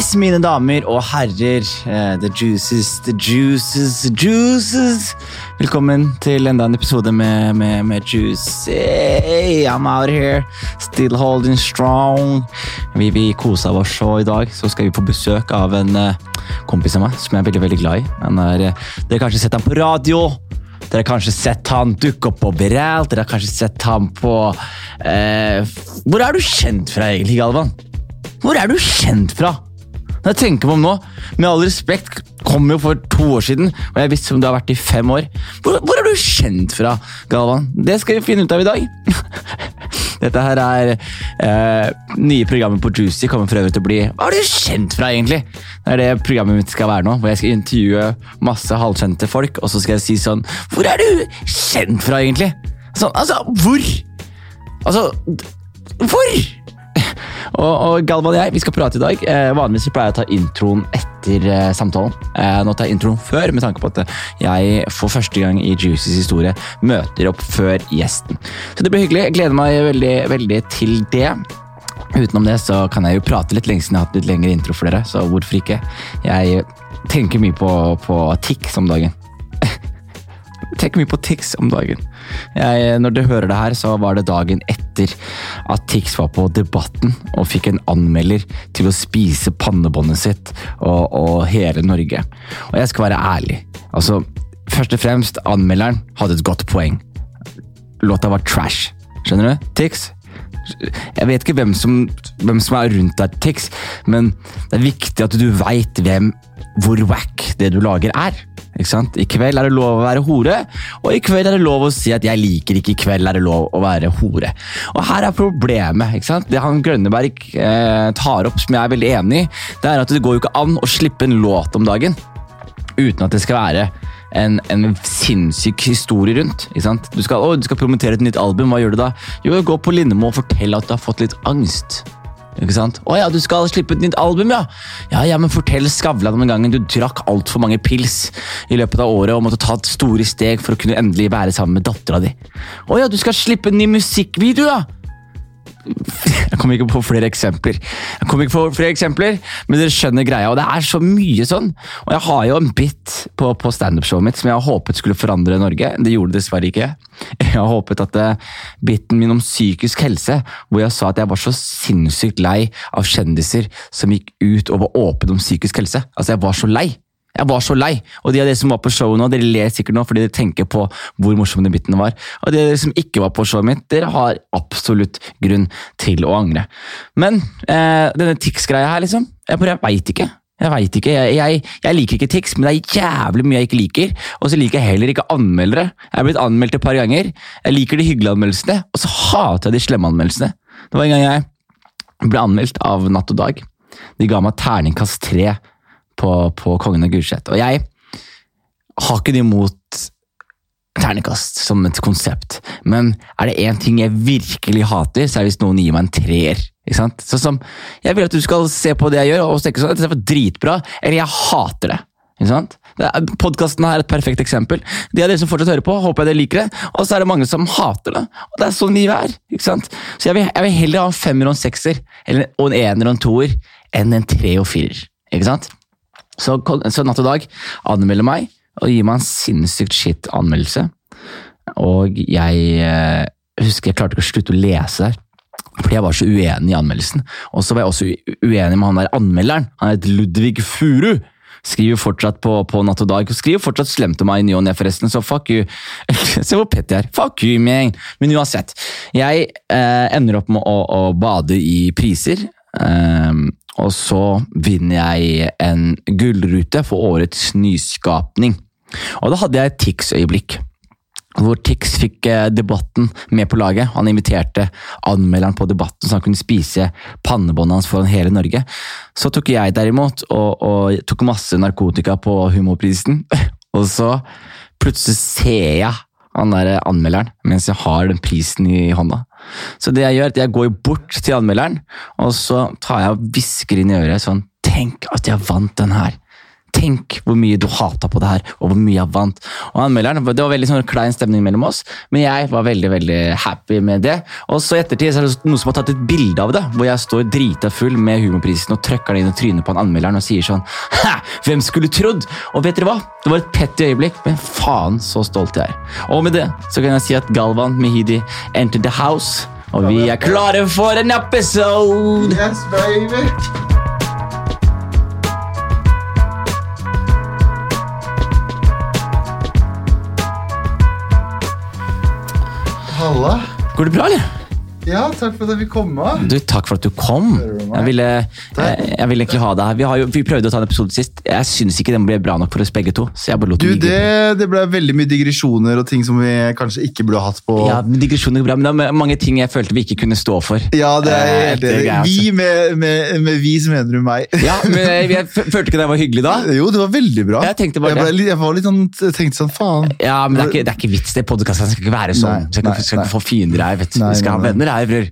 Yes, mine damer og herrer. eh, The juices, the juices, juices. Velkommen til enda en episode med, med, med Juicy. I'm out here, still holding strong. Vi, vi kosa oss så i dag, så skal vi få besøk av en eh, kompis av meg som jeg er veldig veldig glad i. Han er, eh, dere har kanskje sett ham på radio. Dere har kanskje sett han dukke opp på overalt. Dere har kanskje sett ham på eh, Hvor er du kjent fra, egentlig, Galvan? Hvor er du kjent fra? Når jeg tenker meg om nå, med all respekt, kom jo for to år siden, og jeg visste om du har vært i fem år. Hvor, hvor er du kjent fra, Galvan? Det skal vi finne ut av i dag. Dette her er eh, nye programmet på Juicy kommer for øvrig til å bli Hva er du kjent fra, egentlig? Det er det programmet mitt skal være nå, hvor jeg skal intervjue masse halvkjente folk, og så skal jeg si sånn Hvor er du kjent fra, egentlig? Sånn, altså, hvor? Altså, hvor? Og, og Galvan og jeg vi skal prate i dag. Eh, vanligvis pleier jeg å ta introen etter eh, samtalen. Eh, nå tar jeg introen før, med tanke på at eh, jeg for første gang i Juices historie møter opp før gjesten. Så det blir hyggelig. Jeg gleder meg veldig, veldig til det. Utenom det så kan jeg jo prate litt lenge siden jeg har hatt litt lengre intro for dere, så hvorfor ikke? Jeg tenker mye på, på TIX om dagen. tenker mye på tics om dagen. Jeg, når du hører det her, så var det dagen etter at Tix var på Debatten og fikk en anmelder til å spise pannebåndet sitt og, og hele Norge. Og jeg skal være ærlig. Altså, først og fremst, anmelderen hadde et godt poeng. Låta var trash. Skjønner du? Tix? Jeg vet ikke hvem som, hvem som er rundt deg, Tix, men det er viktig at du veit hvem hvor wack det du lager er. Ikke sant? I kveld er det lov å være hore, og i kveld er det lov å si at 'jeg liker ikke i kveld er det lov å være hore'. Og her er problemet. ikke sant? Det han Grønneberg eh, tar opp, som jeg er veldig enig i, det er at det går jo ikke an å slippe en låt om dagen uten at det skal være en, en sinnssyk historie rundt. Ikke sant? Du skal, å, skal promotere et nytt album, hva gjør du da? Jo, gå på Lindemo og fortell at du har fått litt angst. Ikke sant? Å ja, du skal slippe et nytt album, ja! Ja, ja, men fortell Skavlan om den gangen du drakk altfor mange pils i løpet av året og måtte ta et store steg for å kunne endelig være sammen med dattera di. Å ja, du skal slippe en ny musikkvideo, ja! Jeg kommer ikke på flere eksempler, Jeg kommer ikke på flere eksempler, men dere skjønner greia. og Det er så mye sånn. Og Jeg har jo en bit på, på standup-showet mitt som jeg har håpet skulle forandre Norge. Det gjorde det dessverre ikke. Jeg har håpet at eh, biten min om psykisk helse, hvor jeg sa at jeg var så sinnssykt lei av kjendiser som gikk ut og var åpne om psykisk helse. Altså, jeg var så lei. Jeg var så lei, og de av dere som var på showet nå, dere ler sikkert nå fordi dere tenker på hvor morsomme de bitene var. Og de av dere som ikke var på showet mitt, dere har absolutt grunn til å angre. Men eh, denne Tix-greia her, liksom, jeg bare veit ikke. Jeg vet ikke, jeg, jeg, jeg liker ikke Tix, men det er jævlig mye jeg ikke liker. Og så liker jeg heller ikke anmeldere. Jeg er blitt anmeldt et par ganger. Jeg liker de hyggelige anmeldelsene, og så hater jeg de slemme anmeldelsene. Det var en gang jeg ble anmeldt av Natt og Dag. De ga meg terningkast tre på, på Kongen av Gulset. Og jeg har ikke det imot ternekast som et konsept, men er det én ting jeg virkelig hater, så er det hvis noen gir meg en treer. Ikke sant? Sånn som, Jeg vil at du skal se på det jeg gjør og tenke sånn, at det var dritbra, eller jeg hater det. Ikke sant? Podkasten er et perfekt eksempel. De av dere som fortsatt hører på, håper jeg dere liker det. Og så er det mange som hater det. Og det er sånn livet er. ikke sant? Så jeg vil, jeg vil heller ha en femmer og en sekser, eller, og en ener og en toer, enn en tre og firer. Ikke sant? Så, så Natt og Dag anmelder meg og gir meg en sinnssykt shit anmeldelse. Og jeg eh, husker jeg klarte ikke å slutte å lese der. Fordi jeg var så uenig i anmeldelsen. Og så var jeg også uenig med han der anmelderen. Han heter Ludvig Furu. Skriver fortsatt på, på Natt og Dag. Skriver fortsatt slemt om meg i ny og ne, forresten, så fuck you. Se hvor pett jeg er. Fuck you, man. Men uansett. Jeg eh, ender opp med å, å bade i priser. Ehm, og så vinner jeg en gullrute for årets nyskapning. Og da hadde jeg et Tix-øyeblikk. Hvor Tix fikk eh, debatten med på laget. Han inviterte anmelderen på debatten så han kunne spise pannebåndet hans foran hele Norge. Så tok jeg derimot og, og tok masse narkotika på humorprisen. Og så plutselig ser jeg han der anmelderen mens jeg har den prisen i hånda. Så det jeg gjør, er at jeg går bort til anmelderen, og så tar jeg og hvisker inn i øret sånn Tenk at jeg vant den her! Tenk hvor mye du hata på det her, og hvor mye jeg vant. Og anmelderen, Det var veldig sånn klein stemning mellom oss, men jeg var veldig veldig happy med det. Og så i ettertid så er det noen som har tatt et bilde av det, hvor jeg står drita full med humorprisen og trykker den inn i trynet på en anmelderen og sier sånn Hæ, hvem skulle trodd? Og vet dere hva? Det var et petty øyeblikk, men faen så stolt jeg er. Og med det så kan jeg si at Galvan Mehidi entered the house, og vi er klare for en episode! Yes, baby! Halla. Går det bra, eller? Ja, takk for at jeg fikk komme. Du, Takk for at du kom. Du? Jeg ville, jeg, jeg ville egentlig ha deg her. Vi, jo, vi prøvde å ta en episode sist. Jeg syns ikke den ble bra nok for oss begge to. Du, det, det ble veldig mye digresjoner og ting som vi kanskje ikke burde hatt på Ja, digresjoner er bra, men det var mange ting jeg følte vi ikke kunne stå for. Ja, det er Eh, helt er enig. Vi med, med, med vi, så mener du meg. Ja, men jeg, jeg følte ikke det var hyggelig da. Jo, det var veldig bra. Jeg tenkte bare jeg, ble, jeg var litt sånn, tenkte sånn, faen. Ja, men Det er ikke, det er ikke vits, det podkasten skal ikke være sånn. Nei, skal, ikke- nei, skal ikke nei. få fiender her. vet du. Vi skal ha nei. Her, bror.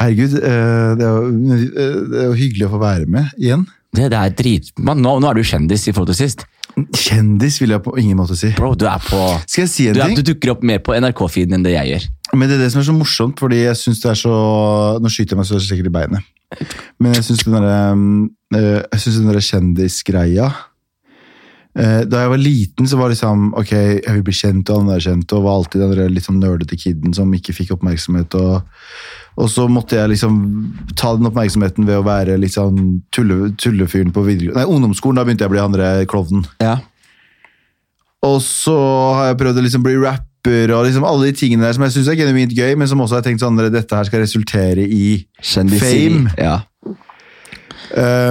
Herregud, eh, det er jo eh, det er jo hyggelig å få være med igjen. Det, det er drit... Man, nå, nå er du kjendis i forhold til sist. Kjendis vil jeg på ingen måte si. Bro, du er på Skal jeg si en du, er, ting? du dukker opp mer på NRK-feeden enn det jeg gjør. Men det er det som er så morsomt, fordi jeg synes det er så Nå skyter jeg meg så sikkert i beinet. Men jeg syns den derre eh, kjendisgreia Da jeg var liten, så var det liksom Ok, jeg vil bli kjent og anerkjent, og var alltid den litt sånn nerdete kiden som ikke fikk oppmerksomhet. og og så måtte jeg liksom ta den oppmerksomheten ved å være litt sånn tulle, tullefyren på videregående Nei, ungdomsskolen. Da begynte jeg å bli andre klovnen. Ja. Og så har jeg prøvd å liksom bli rapper og liksom alle de tingene der som jeg syns er genuint gøy, men som også har tenkt sånn dette her skal resultere i Kjendiser. Fame. Ja.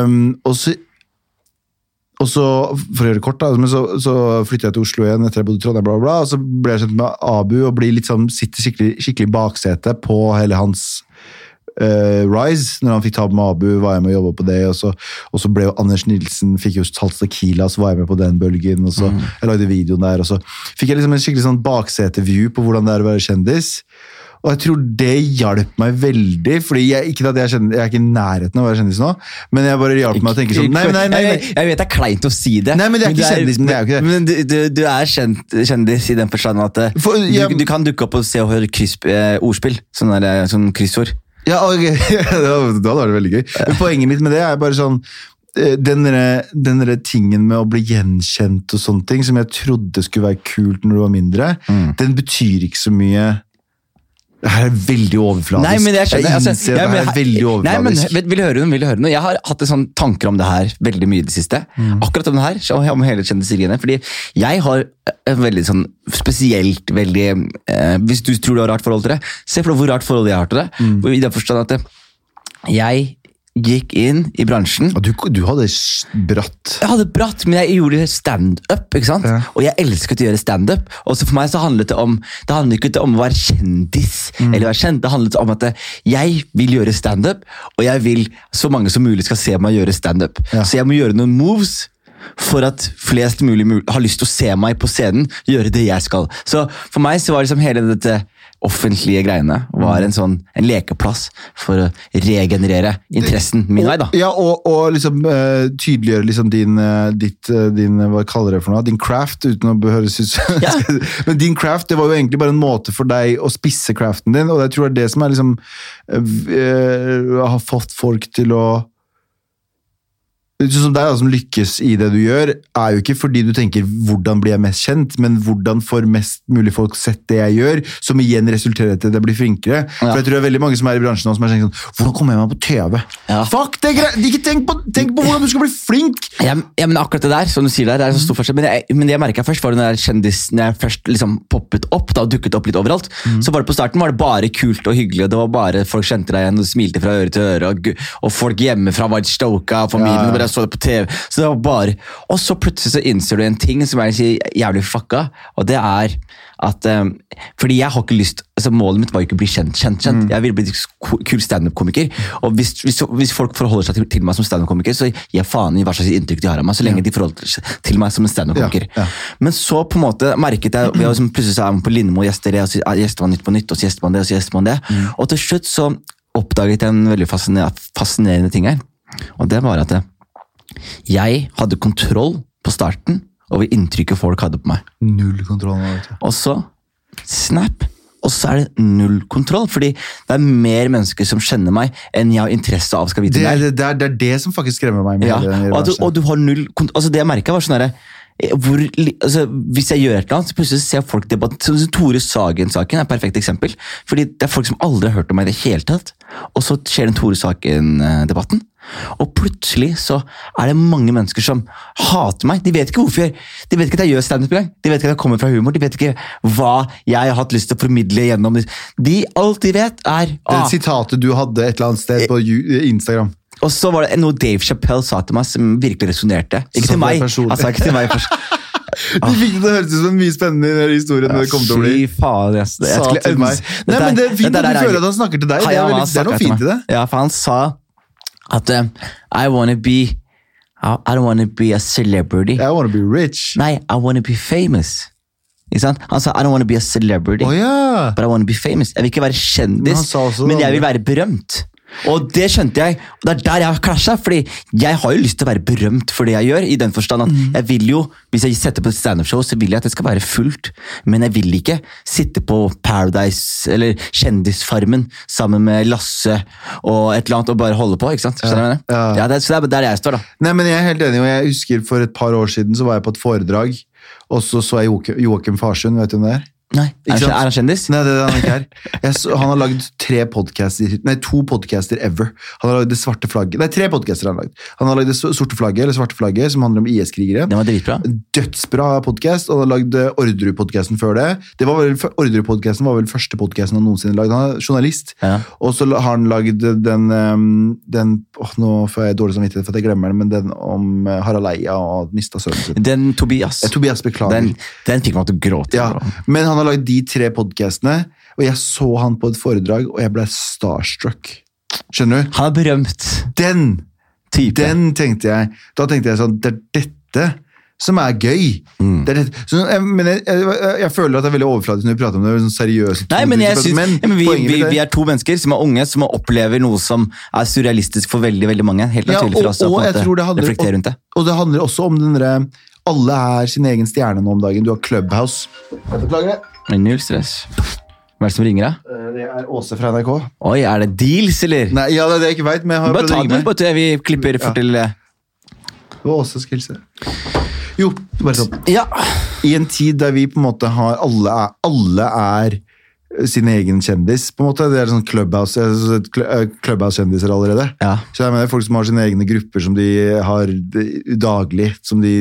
um, og, så, og så, for å gjøre det kort, da, men så, så flytta jeg til Oslo igjen etter jeg bodde i Trondheim, bla, bla, bla, og så ble jeg kjent med Abu og sånn, sitter skikkelig, skikkelig i baksetet på hele hans Uh, Rise. Når han fikk ta med Abu, var jeg med og jobba på det. Og så, og så ble jo Anders Nilsen fikk jo Salt Tequila, så var jeg med på den bølgen. og så Jeg lagde videoen der, og så fikk jeg liksom en skikkelig sånn bakseteview på hvordan det er å være kjendis. Og jeg tror det hjalp meg veldig, fordi jeg, ikke at jeg, jeg er ikke i nærheten av å være kjendis nå, men jeg bare hjalp meg å tenke sånn Nei, nei, nei, nei. jeg vet det er kleint å si det. Nei, men det er ikke kjendis, men det er jo ikke det. Men du, du, du er kjent, kjendis i den forstand at eh, For, jeg- du, du kan dukke opp og se og høre kryss, eh, ordspill. Sånn, der, eh, sånn kryssord. Ja, ok. da hadde det vært veldig gøy. Men poenget mitt med det er bare sånn eh, den derre- tingen med å bli gjenkjent og sånne ting, som jeg trodde skulle være kult når du var mindre, den betyr ikke så mye Det her er veldig overfladisk. Nei, men jeg skjønner. altså, innser at ja, det her er veldig overfladisk. Nei, men vil, du høre noe? Vil du høre noe? Jeg har hatt sånn tanker om det her veldig mye i det siste. Mm. Akkurat om det her, om hele kjendiseriene. Fordi jeg har en veldig sånn spesielt veldig eh, Hvis du tror du har rart forhold til det, se for deg hvor rart forhold jeg har til det. Mm. I den forstand at jeg gikk inn i bransjen Og du, du hadde bratt jeg hadde bratt, men jeg gjorde standup. Ja. Og jeg elsket å gjøre standup. Og så for meg så handlet det om Det handlet ikke om å være kjendis, Mm. eller være kjent. Det handlet om at jeg vil gjøre standup, og jeg vil så mange som mulig skal se meg gjøre standup. Ja. Så jeg må gjøre noen moves for at flest mulig mul- har lyst til å se meg på scenen, gjøre det jeg skal. Så for meg så var liksom hele dette offentlige greiene var en sånn en lekeplass for å regenerere interessen min vei. da. Ja, og, og liksom uh, tydeliggjøre liksom din, uh, ditt, uh, din hva kaller det for noe, din craft, uten å høres ut som Ja. Men din craft det var jo egentlig bare en måte for deg å spisse craften din, og jeg tror det er det som er liksom har fått folk til å som deg da, som lykkes i det du gjør, er jo ikke fordi du tenker 'hvordan blir jeg mest kjent', men 'hvordan får mest mulig folk sett det jeg gjør', som igjen resulterer til at jeg blir flinkere. Ja. For jeg tror det er veldig mange som er i bransjen nå som er sånn 'hvordan kommer jeg meg på TV'? Ja. Fuck, det er greit! Ikke tenk på, tenk på hvordan du skal bli flink! Ja, men- ja, men akkurat det der, som du sier der, det er så stor forskjell. Men, jeg, men det jeg merket først, var når kjendis, når jeg først liksom poppet opp da, og dukket opp litt overalt, så var det på starten var det bare kult og hyggelig, og det var bare folk kjente deg igjen og smilte fra øre til øre, og, og folk hjemmefra var stoka, familien Ja, ja. bare så det på TV. Så det var bare, Og så plutselig så innser du en ting som er jævlig fucka, og det er at um, Fordi jeg har ikke lyst altså Målet mitt var jo ikke å bli kjent. kjent, kjent. Jeg ville bli kul standup-komiker. Og hvis, hvis, hvis folk forholder seg til, til meg som standup-komiker, så gir jeg faen i hva slags inntrykk de har av meg, så lenge de forholder seg til meg som en standup-komiker. Ja, ja. Men så på en måte merket jeg ved liksom, Plutselig så er man på Lindmo og gjester det, og så gjester man Nytt på Nytt, og så gjester man det, og så gjester man det. Og til slutt så oppdaget jeg en veldig fascinerende, fascinerende ting her. Og det var at eh, jeg hadde kontroll på starten over inntrykket folk hadde på meg. Null kontroll. Og så snap. Og så er det null kontroll, fordi det er mer mennesker som kjenner meg, enn jeg har interesse av skal vite Det, det, det, er, det er det som faktisk skremmer meg. med Ja, og, du, og du har null kontroll. altså Det jeg merket var sånn derre eh, hvor, altså, Hvis jeg gjør et eller annet, så plutselig ser folk debatt sånn Tore Sagen-saken er et perfekt eksempel. Fordi det er folk som aldri har hørt om meg i det hele tatt. Og så skjer den Tore Sagen-debatten. Og plutselig så er det mange mennesker som hater meg. De vet ikke hvorfor jeg, de vet ikke at jeg gjør standup engang. De vet ikke at jeg kommer fra humor. De vet ikke hva jeg har hatt lyst til å formidle gjennom det. De, alt de vet, er Det ah, sitatet du hadde et eller annet sted på Instagram. Og så var det noe Dave Chappelle sa til meg som virkelig resonnerte. Ikke til meg. Altså, ikke til meg først. Fikk det høres ut som en mye spennende historie Ja, det kom til å bli. Faen, jeg, jeg skulle ønske- Nei, men det er fint at du er- føler at han snakker til deg. Det er, veldig, det er noe fint i det. Ja, for han sa at eh, I wanna be I I don't wanna be a celebrity. I wanna be rich. Nei, I wanna be famous. Ikke sant? Han sa I don't wanna be a celebrity, oh, yeah. but I wanna be famous. Jeg vil ikke være kjendis, men, men jeg vil være berømt. Og det skjønte jeg, og det er der jeg har klasja. fordi jeg har jo lyst til å være berømt for det jeg gjør. i den forstand at Mm. jeg vil jo, Hvis jeg setter på et standup-show, så vil jeg at det skal være fullt. Men jeg vil ikke sitte på Paradise eller Kjendisfarmen sammen med Lasse og et eller annet og bare holde på. ikke sant? Skjønner du? Ja. Ja, det, så det er der jeg står, da. Nei, men Jeg er helt enig, og jeg husker for et par år siden så var jeg på et foredrag, og så så jeg Joakim Farsund, vet du hvem det er? Nei, Er, han- er han kjendis? Nei, det er han ikke her. Jeg så, han har lagd tre podcaster, nei, to podcaster ever. Han har lagd Det svarte flagget. Nei, tre podcaster har han lagd. Han har lagd Det sorte flagget, eller svarte flagget, som handler om IS-krigere. Den var dritbra. Dødsbra podkast, han har lagd eh, Orderud-podkasten før det. det var vel, Orderud-podkasten var vel første podkasten han noensinne lagd. Han er journalist. Ja. Og så har han lagd den, ehm, den åh, Nå får jeg dårlig samvittighet for at jeg glemmer den, men den om eh, Harald Eia og mista sønnen sin. Den Tobias. Ja, Tobias, beklager. Den, den fikk meg til å gråte. Ja, men han har lagd de tre podkastene, og jeg så han på et foredrag, og jeg ble starstruck. Skjønner du? Han er berømt Den! type. Den tenkte jeg. Da tenkte jeg sånn Det er dette som er gøy. Mm. Det er. Så, jeg, men jeg, jeg, jeg føler at det er veldig overflatisk når vi prater om det. Sånn seriøse Nei, men jeg synes, men ja, men vi, vi, er- vi er to mennesker som er unge, som opplever noe som er surrealistisk for veldig veldig mange. Helt Ja, og, for oss å og- og jeg tror det handler- reflektere rundt det. Og det handler også om den derre Alle er sin egen stjerne nå om dagen. Du har Clubhouse. Jeg beklager det. Null stress. Hvem er det som ringer, da? Eh, Det er Åse fra NRK. Oi, er det deals, eller? Nei, ja, det er det jeg ikke veit, men jeg har Bare ta den, bare, vi klipper fort til eh, Det var Åse skal hilse. Jo, bare sånn. Ja. I en tid der vi på en måte har Alle er, alle er sin egen kjendis, på en måte. Det er sånn eh, Clubhouse-kjendiser allerede. ja. Så jeg mener Folk som har sine egne grupper som de har daglig, som de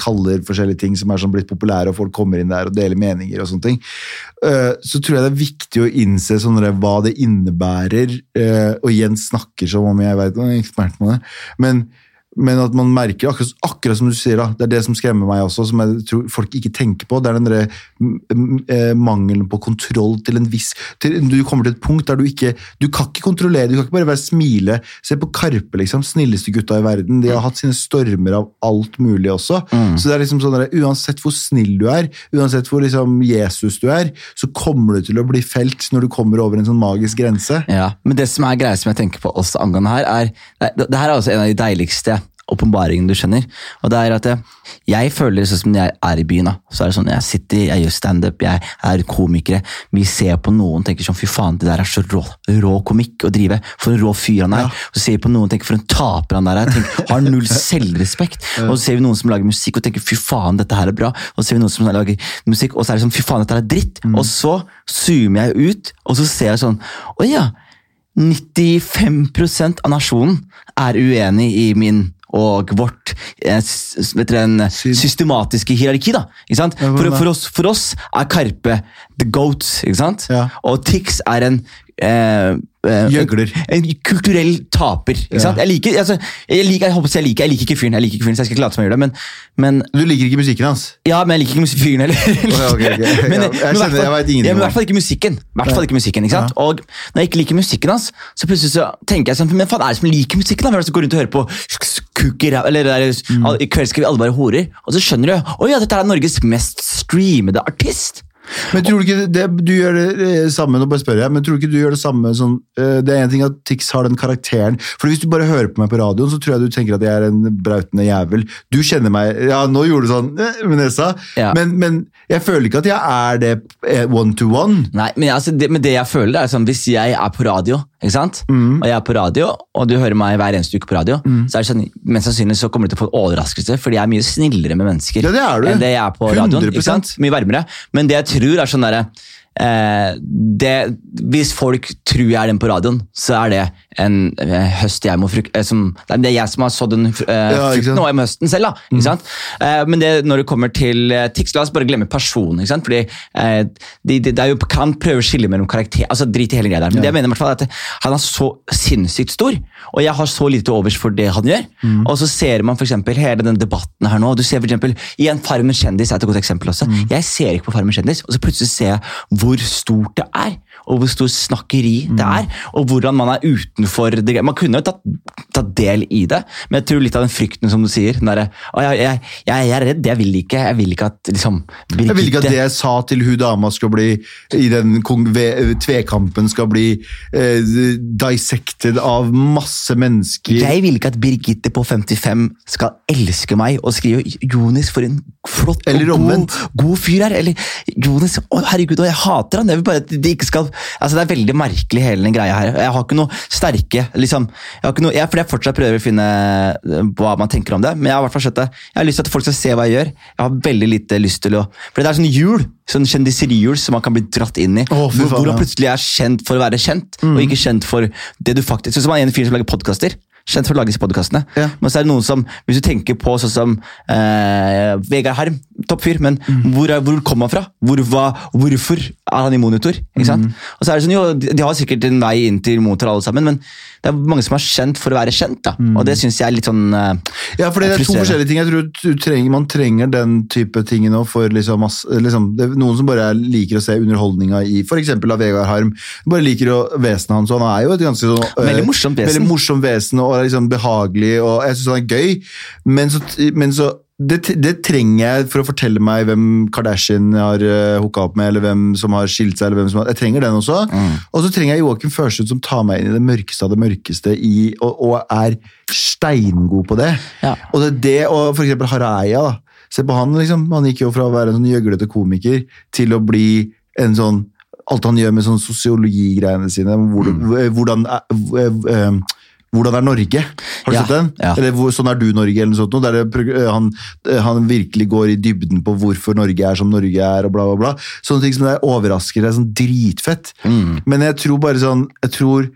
kaller forskjellige ting som er sånn blitt populære, og folk kommer inn der og deler meninger og sånne ting. Eh, Så tror jeg det er viktig å innse sånn hva det innebærer, eh, og Jens snakker som om jeg vet, jeg er ekspert på det, men men at man merker, akkurat, akkurat som du sier, da, det er det som skremmer meg også, som jeg tror folk ikke tenker på. Det er den der, mm, mm, eh, mangelen på kontroll til en viss til, Du kommer til et punkt der du ikke Du kan ikke kontrollere, du kan ikke bare være smile. Se på Karpe, liksom. Snilleste gutta i verden. De har hatt sine stormer av alt mulig også. Så det er liksom sånn der, Uansett hvor snill du er, uansett hvor liksom Jesus du er, så kommer du til å bli felt når du kommer over en sånn magisk grense. Ja, men det som er greia som jeg tenker på også angående her, er Det, det her er også en av de deiligste åpenbaringene du skjønner. Og det er at jeg, jeg føler sånn som når jeg er i byen, da, så er det sånn jeg sitter, jeg gjør standup, jeg er komikere. Vi ser på noen og tenker sånn fy faen, det der er så rå, rå komikk å drive. For en rå fyr han er. Ja. så ser vi på noen og tenker for en taper han der er. Tenker, har null selvrespekt. Og så ser vi noen som lager musikk og tenker fy faen, dette her er bra. Og så ser vi noen som lager musikk og så er det sånn fy faen, dette er dritt. Og så zoomer jeg ut, og så ser jeg sånn å ja. 95% av nasjonen er uenig i min og vårt eh, dere, systematiske hierarki. da, ikke sant? For, for, oss, for oss er Karpe the goats, ikke sant? Ja. og Tix er en eh, eh, Gjøgler. En, kulturell taper. ikke sant? Jeg liker, altså, jeg liker, jeg håper jeg liker, jeg liker ikke fyren, jeg liker ikke fyren, så jeg skal ikke late som jeg gjør det, men, men Du liker ikke musikken hans? ja, men jeg liker ikke fyren heller. ja. Ja, men, jeg men i hvert fall- jeg vet ingenting ja, men I hvert fall ikke musikken. Hvert fall ikke musikken, ikke sant? Ja. Og når jeg ikke liker musikken hans, så plutselig så tenker jeg sånn Men faen er det som liker musikken? da? Hvem er det som går rundt og hører på Cookie eller der, Mm. I kveld skal vi alle være horer. Og så skjønner du Å ja, dette er Norges mest streamede artist. Men tror du ikke det, du gjør det eh, samme, nå bare spør jeg, men tror du ikke du gjør det samme sånn eh, Det er en ting at Tix har den karakteren. For hvis du bare hører på meg på radioen, så tror jeg du tenker at jeg er en brautende jævel. Du kjenner meg Ja, nå gjorde du sånn eh, med nesa, Ja. men, men jeg føler ikke at jeg er det eh, one to one. Nei, men, altså, det, men det jeg føler det er sånn, Hvis jeg er på radio, ikke sant? og jeg er på radio, og du hører meg hver eneste uke på radio, så er det sånn, mest sannsynlig så kommer du til å få en overraskelse, fordi jeg er mye snillere med mennesker Ja, det er du. enn det jeg er på radioen. 100%. ikke sant? Mye varmere. Men det jeg tror er sånn derre eh, det, Hvis folk tror jeg er den på radioen, så er det en eh, høst jeg må frukte Eh, som, det er jeg som har sådd den eh, Ja, frukten sant? nå om høsten selv. da, ikke sant? Eh, men det, når det kommer til eh, Tix, la oss bare glemme personen. ikke sant? Fordi eh, de, de, det jo, kan prøve å skille mellom karakter, altså drit i hele greia der. Men det jeg mener i hvert fall er at han er så sinnssykt stor, og jeg har så lite overs for det han gjør. Og så ser man eksempel hele den debatten her nå. Du ser for eksempel, I en Farmen kjendis er et godt eksempel også. Jeg ser ikke på Farmen kjendis, og så plutselig ser jeg hvor stort det er. Og hvor stor snakkeri det er, og hvordan man er utenfor det. Man kunne jo tatt, tatt del i det, men jeg tror litt av den frykten som du sier derre, jeg, jeg, jeg, jeg er redd, jeg vil ikke, jeg vil ikke at liksom, Jeg vil ikke at det jeg sa til hun dama skal bli i den tvekampen skal bli eh, dissected av masse mennesker. Jeg vil ikke at Birgitte på 55 skal elske meg og skrive 'Jonis, for en flott og god, god fyr her'. Eller 'Jonis, å herregud, jeg hater han'. Jeg vil bare at de ikke skal Altså Det er veldig merkelig, hele den greia her. Jeg har ikke noe sterke liksom, jeg har ikke noe, jeg, Fordi jeg fortsatt prøver å finne eh, hva man tenker om det, men jeg har hvert fall skjønt det. Jeg har lyst til at folk skal se hva jeg gjør. Jeg har veldig lite lyst til å For det er sånn hjul, sånn kjendiserihjul som man kan bli dratt inn i. Oh, hvor, hvor man plutselig er kjent for å være kjent, og ikke kjent for det du faktisk Sånn som han ene fyren som lager podkaster. Kjent for å lage disse podkastene. Ja. Men så er det noen som, hvis du tenker på sånn som eh, Vegard Harm, topp fyr, men hvor, er- hvor kom han fra? Hvor, hva, hvorfor er han i monitor? Ikke sant? Og så er det sånn, jo, de, har sikkert en vei inn til monitor alle sammen, men det er mange som er kjent for å være kjent. da. Og det syns jeg er litt sånn eh, Ja, for det er to forskjellige ting. Jeg tror du trenger, Man trenger den type ting nå for liksom, liksom Noen som bare liker å se underholdninga i f.eks. av Vegard Harm. Bare liker å vesenet hans. og Han er jo et ganske sånn Veldig morsomt vesen. Veldig morsomt vesen og er liksom behagelig, og jeg syns han er gøy. Men så, men så det, det trenger jeg for å fortelle meg hvem Kardashian har uh, hooka opp med, eller hvem som har skilt seg. eller hvem som har, Jeg trenger den også. Mm. Og så trenger jeg Joakim Førsund som tar meg inn i det mørkeste av det mørkeste, i, og, og er steingod på det. Ja. Og det det, og for eksempel Haraya, da. Se på han, liksom. Han gikk jo fra å være en sånn gjøglete komiker til å bli en sånn Alt han gjør med sånn sosiologigreiene sine. Hvor, hvordan, er- eh, eh, hvordan er Norge? Har du Ja, sett den? ja. Eller hvor, Sånn er du, Norge, eller noe sånt. Der det, eh, han, eh, han virkelig går i dybden på hvorfor Norge er som Norge er, og bla, bla, bla. Sånne ting som det overrasker deg sånn dritfett. Mm. Men jeg tror bare sånn Jeg tror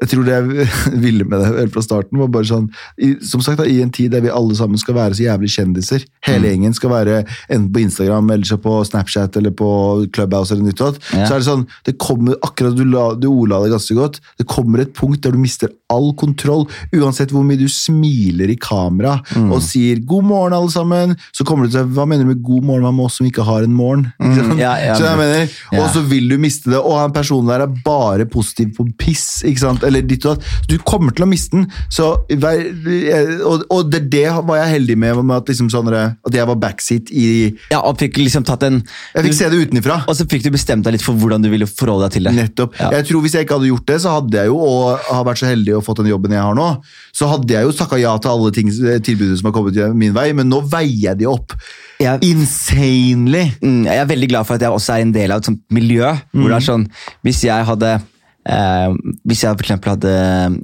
jeg tror det jeg ville med det helt fra starten, var bare sånn i, Som sagt, da, i en tid der vi alle sammen skal være så jævlig kjendiser. Hele Mm. gjengen skal være enten på Instagram, eller så på Snapchat eller på Clubhouse eller nytt og Ja. Så er det sånn Det kommer akkurat du, la, du ordla det ganske godt. Det kommer et punkt der du mister all kontroll. Uansett hvor mye du smiler i kamera Mm. og sier 'god morgen, alle sammen', så kommer du til Hva mener du med 'god morgen', hva med oss som ikke har en morgen? Mm, ja, ja, så jeg mener, ja. Og så vil du miste det, og han personen der er bare positiv på piss. ikke sant? Eller ditt og datt. Du kommer til å miste den. Så, og, og det, det var jeg heldig med, med at, liksom sånn, at jeg var backseat i Ja, og fikk liksom tatt en Jeg fikk se det utenifra. Og så fikk du bestemt deg litt for hvordan du ville forholde deg til det. Nettopp. Ja. Jeg tror Hvis jeg ikke hadde gjort det, så hadde jeg jo, og har vært så heldig og fått den jobben jeg har nå, så hadde jeg jo takka ja til alle ting, tilbudene som har kommet min vei, men nå veier jeg de opp. Jeg- Insanely! Mm, jeg er veldig glad for at jeg også er en del av et sånt miljø. hvor det er sånn, Hvis jeg hadde eh, hvis jeg for hadde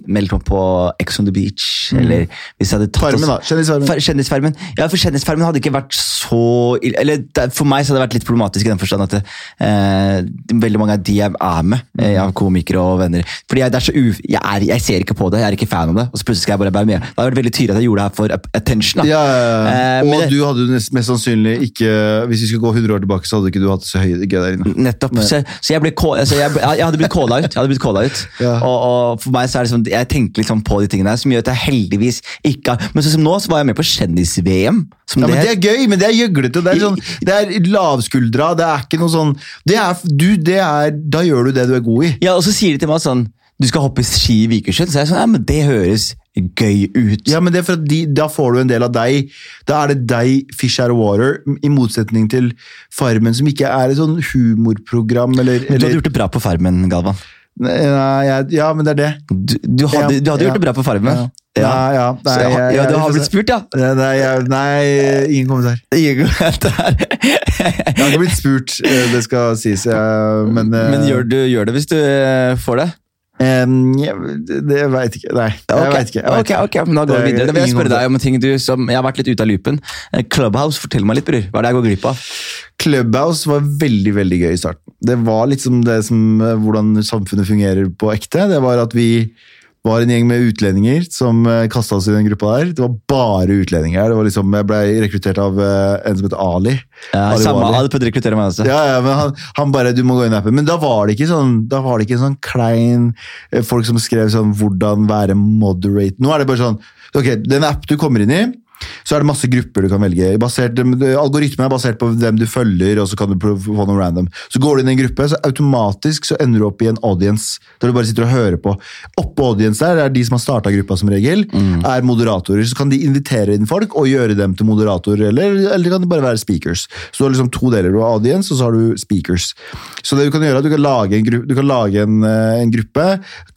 meldt meg på Ex on the Beach, eller hvis jeg hadde tatt Farmen, da. Kjendisfarmen. Kjendisfarmen. Ja, for Kjendisfarmen hadde ikke vært så Eller For meg så hadde det vært litt problematisk i den forstand at eh, veldig mange av de jeg er med, jeg av komikere og venner Fordi jeg, jeg, er, jeg ser ikke på det, jeg er ikke fan av det, og så plutselig skal jeg bare være med. Det hadde vært veldig tydelig at jeg gjorde det her for attention. da. Ja, ja. Eh, og du hadde jo mest sannsynlig ikke Hvis vi skulle gå 100 år tilbake, så hadde ikke du hatt det så høy gøy der inne. Nettopp. Så, så jeg, ble altså jeg, jeg hadde blitt calla ut. Jeg hadde blitt calla ut. Ja. Og, og for meg så er det sånn, Jeg tenker sånn på de tingene her, som gjør at jeg heldigvis ikke har Men sånn som nå så var jeg med på Kjendis-VM. som Ja, men det er gøy, men det er gjøglete. Det er, sånn, det er lavskuldra. Det er ikke noe sånn det er, du, det er, Da gjør du det du er god i. Ja, Og så sier de til meg sånn Du skal hoppe ski i Vikersund. Så jeg er sånn, ja, men Det høres gøy ut. Ja, men det er for at de, Da får du en del av deg. Da er det deg, Fish Out of Water, i motsetning til Farmen, som ikke er et sånn humorprogram eller, Du hadde gjort det bra på Farmen, Galvan. Nei, jeg- Ja, men det er det. Du, du, hadde, Ja, du hadde ja. gjort det bra på Farmen. Ja. Ja, nei, jeg, jeg- ja, du har blitt spurt, ja. Nei, nei, ingen kommentar. Ingen kommentar. Jeg har ikke blitt spurt, eh, det skal sies. Men, eh, Men gjør du gjør det hvis du eh, får det? Jeg- det veit ikke. Nei, jeg okay. vet ikke. Jeg vet ok, ikke. ok, men da går vi er videre. Da vil jeg spørre deg om en ting du som Jeg har vært litt ute av loopen. Eh, Clubhouse, fortell meg litt, bror. Hva er det jeg går glipp av? Clubhouse var veldig veldig gøy i starten. Det var liksom det som, eh, hvordan samfunnet fungerer på ekte. Det var at vi var en gjeng med utlendinger som kasta oss i den gruppa der. Det var bare utlendinger. Det var liksom, jeg ble rekruttert av eh, en som heter Ali. Ja, Ali samme, Ali. hadde prøvd å rekruttere meg også. Ja, ja, men han, han bare, du må gå inn i appen. Men da var det ikke sånn, da var det ikke sånn klein eh, folk som skrev sånn, hvordan være moderate. Nå er det bare sånn, ok, den app du kommer inn i, så er det masse grupper du kan velge. Basert, algoritmen er basert på hvem du følger, og så kan du få noe random. Så går du inn i en gruppe, så automatisk så ender du opp i en audience, der du bare sitter og hører på. Oppå audience der er de som har starta gruppa som regel, er moderatorer. Så kan de invitere inn folk og gjøre dem til moderatorer, eller, eller kan de bare være speakers. Så du har liksom to deler. Du har audience, og så har du speakers. Så det du kan gjøre, er at du kan lage en, gru du kan lage en, eh, en gruppe,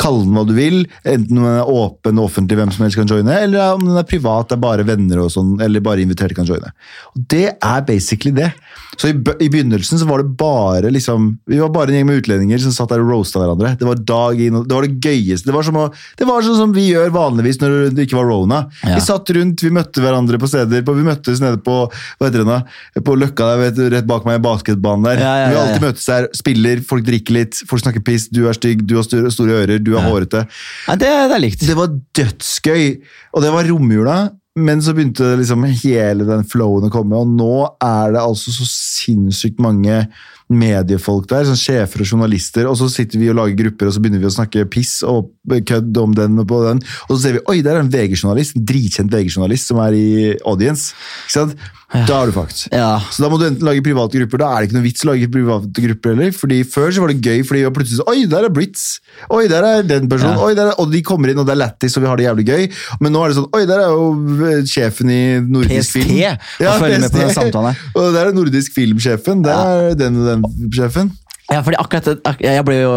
kalle den hva du vil, enten den er åpen og offentlig, hvem som helst kan joine, eller om den er privat, det er bare venner og sånn, eller bare inviterte kan joine. Og det er basically det. Så i, i begynnelsen så var det bare liksom, vi var bare en gjeng med utlendinger som satt der og roasta hverandre. Det var dag inn, det var det gøyeste. Det var, som å, det var sånn som vi gjør vanligvis når det ikke var rona. Ja. Vi satt rundt, vi møtte hverandre på steder, på, vi møttes nede på, hva heter det nå, på Løkka der, vet, du, rett bak meg i basketbanen der. Ja, ja, Vi alltid møtes der, spiller, folk drikker litt, folk snakker piss, du er stygg, du har store, ører, du er hårete. Det, det er likt. Det var dødsgøy, og det var romjula. Men så begynte liksom hele den flowen å komme, og nå er det altså så sinnssykt mange mediefolk der, sånn sjefer og journalister, og så sitter vi og lager grupper, og så begynner vi å snakke piss og kødd om den og på den, og så ser vi, oi, der er en VG-journalist, en dritkjent VG-journalist som er i audience. Ikke sant? Da er du fucked. Ja. Så da må du enten lage private grupper. Da er det ikke noe vits å lage private grupper heller. fordi Før så var det gøy, fordi plutselig så, Oi, der er Blitz! Oi, der er den personen! Ja. Oi, der er, og de kommer inn, og det er lættis, og vi har det jævlig gøy. Men nå er det sånn Oi, der er jo eh, sjefen i nordisk PST, film. ja, følger med på den samtalen. Og der er nordisk filmsjefen. Der er den og den sjefen. Ja, fordi akkurat Jeg ble jo,